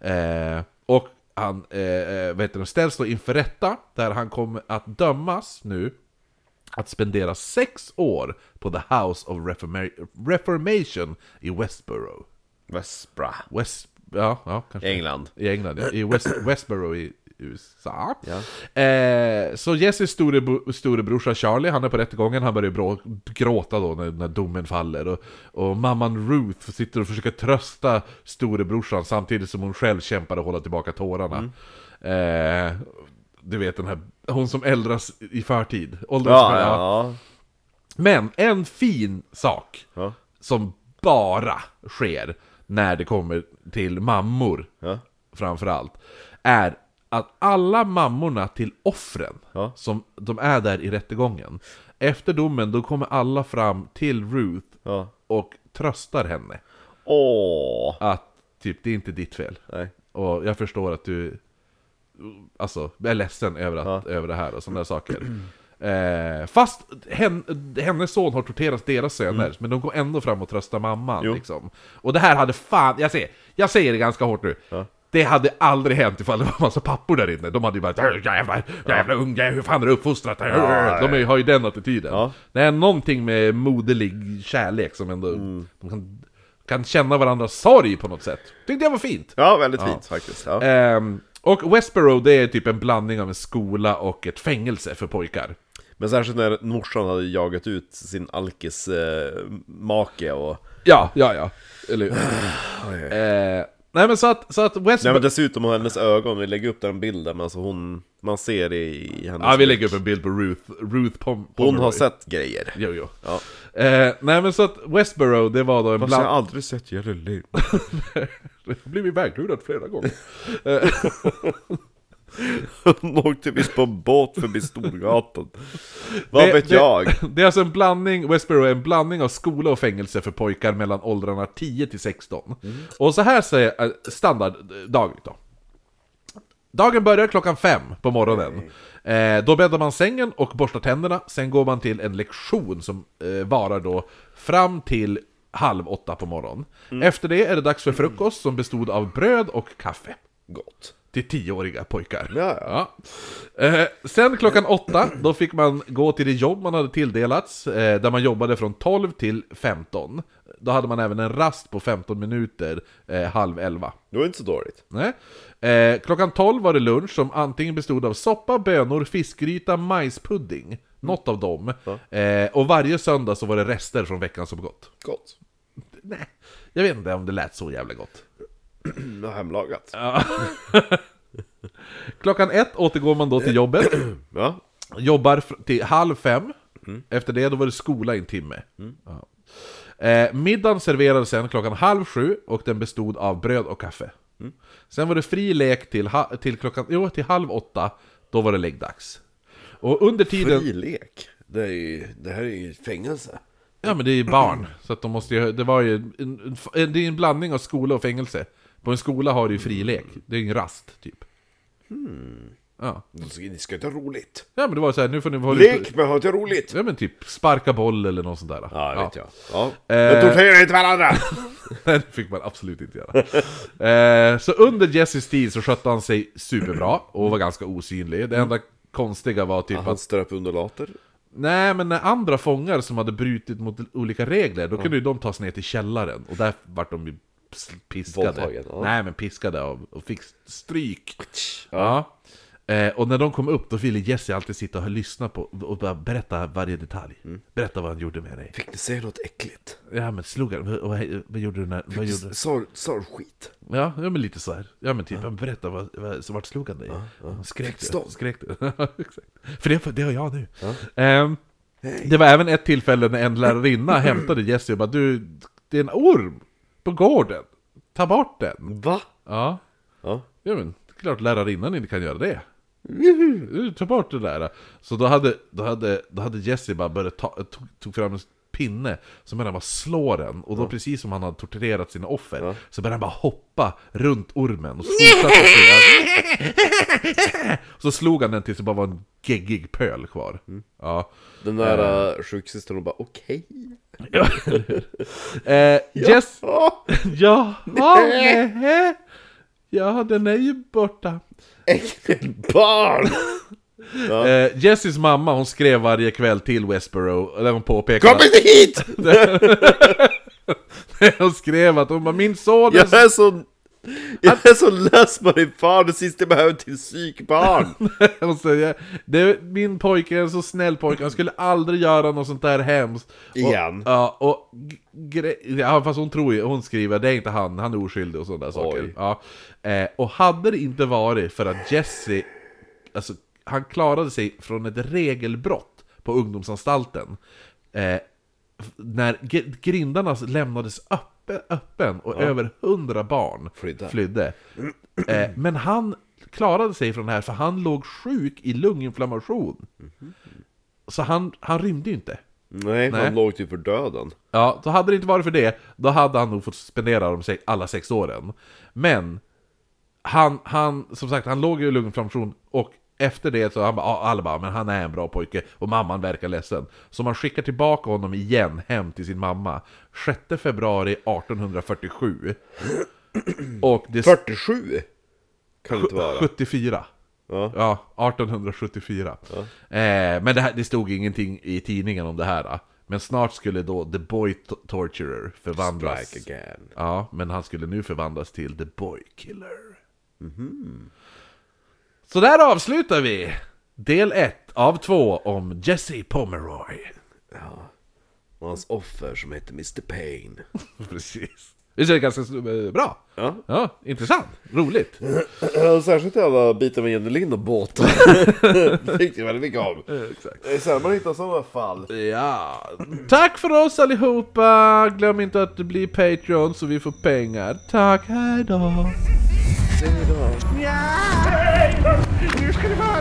Eh, och han eh, eh, vet du, ställs då inför rätta, där han kommer att dömas nu att spendera sex år på The House of Reforma- Reformation i Westboro. Vesbra. West... Ja, ja kanske. England. I England, ja. I West, Westboro i USA. Ja. Eh, så Jesses storebro, storebrorsa Charlie, han är på rättegången, han börjar brå, gråta då när, när domen faller. Och, och mamman Ruth sitter och försöker trösta storebrorsan samtidigt som hon själv kämpar att hålla tillbaka tårarna. Eh, du vet den här, hon som äldras i förtid. Åldras Ja, ja. Men en fin sak som bara sker när det kommer till mammor, Ja. framförallt, är att alla mammorna till offren, Ja. som de är där i rättegången, efter domen då kommer alla fram till Ruth Ja. och tröstar henne. Åh. Att typ, det är inte ditt fel. Nej. Och jag förstår att du alltså, är ledsen över, att, Ja. över det här och sådana där saker. Eh, fast hen, hennes son har torterat deras söner, men de går ändå fram och tröstar mamman. Mm. Liksom. Och det här hade fan, jag säger, jag säger det ganska hårt nu. Ja. Det hade aldrig hänt ifall det var massa pappor där inne. De hade ju bara "Äh, jävla, jävla unge, hur fan har du uppfostrat? Ja, De är, har ju den attityden. Ja. Det är någonting med moderlig kärlek som ändå, Mm. de kan, kan känna varandras sorg på något sätt. Tyckte jag var fint. Ja, väldigt fint faktiskt. Ja. Ehm, och Westboro det är typ en blandning av en skola och ett fängelse för pojkar. Men särskilt när morsan hade jagat ut sin alkis eh, make och... Ja, ja, ja. Eller? Eh, Nej men så att, så att Nej Westboro... men dessutom hennes ögon, vi lägger upp den bilden, men alltså hon... Man ser det i hennes... Ja, vi lägger upp en bild på Ruth, Ruth Pom Hon Pomeroy. har sett grejer. Jo, jo. Ja. Eh, nej men så att Westboro, det var då en Fast jag har bland... aldrig sett Jelly Lynn. Jag har blivit väglurad flera gånger. Hon åkte visst på en båt förbi Storgatan. Vad Det- vet det, jag? Det är alltså en blandning, Westboro är en blandning av skola och fängelse för pojkar mellan åldrarna 10 till 16. Och så här säger eh, standarddag då. Dagen börjar klockan fem på morgonen. Eh, då bäddar man sängen och borstar tänderna, sen går man till en lektion som eh, varar då fram till halv åtta på morgonen. Efter det är det dags för frukost som bestod av bröd och kaffe. Gott. Till tioåriga pojkar. Ja, ja. Ja. Eh, sen klockan åtta, då fick man gå till det jobb man hade tilldelats, eh, där man jobbade från 12 till 15. Då hade man även en rast på 15 minuter, eh, halv elva. Det var inte så dåligt. Nej. Eh, klockan 12 var det lunch som antingen bestod av soppa, bönor, fiskgryta, majspudding. Något av dem. Eh, och varje söndag så var det rester från veckan som gått. Gott. Nej, jag vet inte om det lät så jävla gott. Hemlagat. Klockan ett återgår man då till jobbet. Ja. Jobbar till halv fem. Efter det då var det skola i en timme. Ja. Eh, middagen serverades sen klockan halv sju och den bestod av bröd och kaffe. Sen var det fri lek till, ha- till klockan, jo, till halv åtta, då var det läggdags. Och under tiden... Fri lek. Det, är ju, det här är ju fängelse. Ja men det är ju barn, så att de måste ju, det var ju en, en, det är en blandning av skola och fängelse. På en skola har du ju fri lek, det är ju en rast typ. Ja. Ni ska inte ha roligt. ja men det var så här, nu får ni hålla Lek men ha inte roligt. Ja men typ sparka boll eller något sånt där. Ja, det vet jag. Ja. Eh, Men tortera inte varandra! Nej, det fick man absolut inte göra. eh, så under Jesses tid så skötte han sig superbra och var ganska osynlig. Det enda konstiga var typ Han att ströp undulater. Nej, men när andra fångar som hade brutit mot olika regler, då kunde ju de tas ner till källaren. Och där vart de piskade. Ja. Nej, men piskade och, och fick stryk. Ja. Eh, och när de kom upp, då ville Jesse alltid sitta och lyssna på och bara berätta varje detalj. Mm. Berätta vad han gjorde med dig. Fick du se något äckligt? Ja, men slog han? Vad, vad, vad gjorde du när... Vad gjorde? Sa sa du skit? Ja, ja, men lite så här. Ja, men typ, ja. berätta vad, vad, vart slog han dig? Skrek du? Skrek du? För det, det har jag nu. Ehm, det var även ett tillfälle när en lärarinna hämtade Jesse och bara Du, det är en orm på gården. Ta bort den. Va? Ja, Ja. ja men det är klart lärarinnan inte kan göra det. Ta bort det där. Så då hade, då hade, då hade Jesse bara börjat ta, tog, tog fram en pinne som började bara slå den. Och då precis som han hade torterat sina offer så började han bara hoppa runt ormen och fortsatte säga Så slog han den tills det bara var en geggig pöl kvar. Ja. Den där uh, sjuksystern bara okej. Ja. eh, Jess... Ja. Ja, nej. Ja, den är ju borta. Äckligt barn! Ja. Eh, Jessys mamma, hon skrev varje kväll till Westboro, där hon påpekade... Kom inte hit! hon skrev att hon bara, min son är Jag är så... Jag är så less på din far, det sista jag behöver till psykbarn! Det, min pojke är en så snäll pojke, han skulle aldrig göra något sånt där hemskt. Och, Igen. Ja, och ja, fast hon tror ju, hon skriver, det är inte han, han är oskyldig och sådana där saker. Ja. Eh, och hade det inte varit för att Jesse, alltså han klarade sig från ett regelbrott på ungdomsanstalten. Eh, när grindarna lämnades öppen, öppen och över hundra barn Flydde. flydde. Eh, men han klarade sig från det här för han låg sjuk i lunginflammation. Så han, han rymde ju inte. Nej, Nej. han låg typ för döden. Ja, så hade det inte varit för det, då hade han nog fått spendera de se- alla sex åren. Men, han, han, som sagt, han låg i lunginflammation och efter det så han bara, ja, alla bara, men han är en bra pojke och mamman verkar ledsen. Så man skickar tillbaka honom igen hem till sin mamma. 6 februari 1847. Och det... 47? Kan det inte vara? 74. Ja. Ja, 1874. Eh, men det, här, det stod ingenting i tidningen om det här. Då. Men snart skulle då The Boy Torturer förvandlas. Strike again. Ja, men han skulle nu förvandlas till The Boy Killer. Så där avslutar vi del 1 av 2 om Jesse Pomeroy. Och hans offer som heter Mr Pain. Precis. Det är ganska eh, bra. Ja. Ja, intressant. Roligt. Ja, Särskilt alla bitar med Jenny Lind och båten. det tyckte jag väldigt mycket om. Exakt. Det är sällan man hittar sådana fall. Ja, tack för oss allihopa! Glöm inte att bli Patreon så vi får pengar. Tack, hejdå! Säg då. Nu ska det vara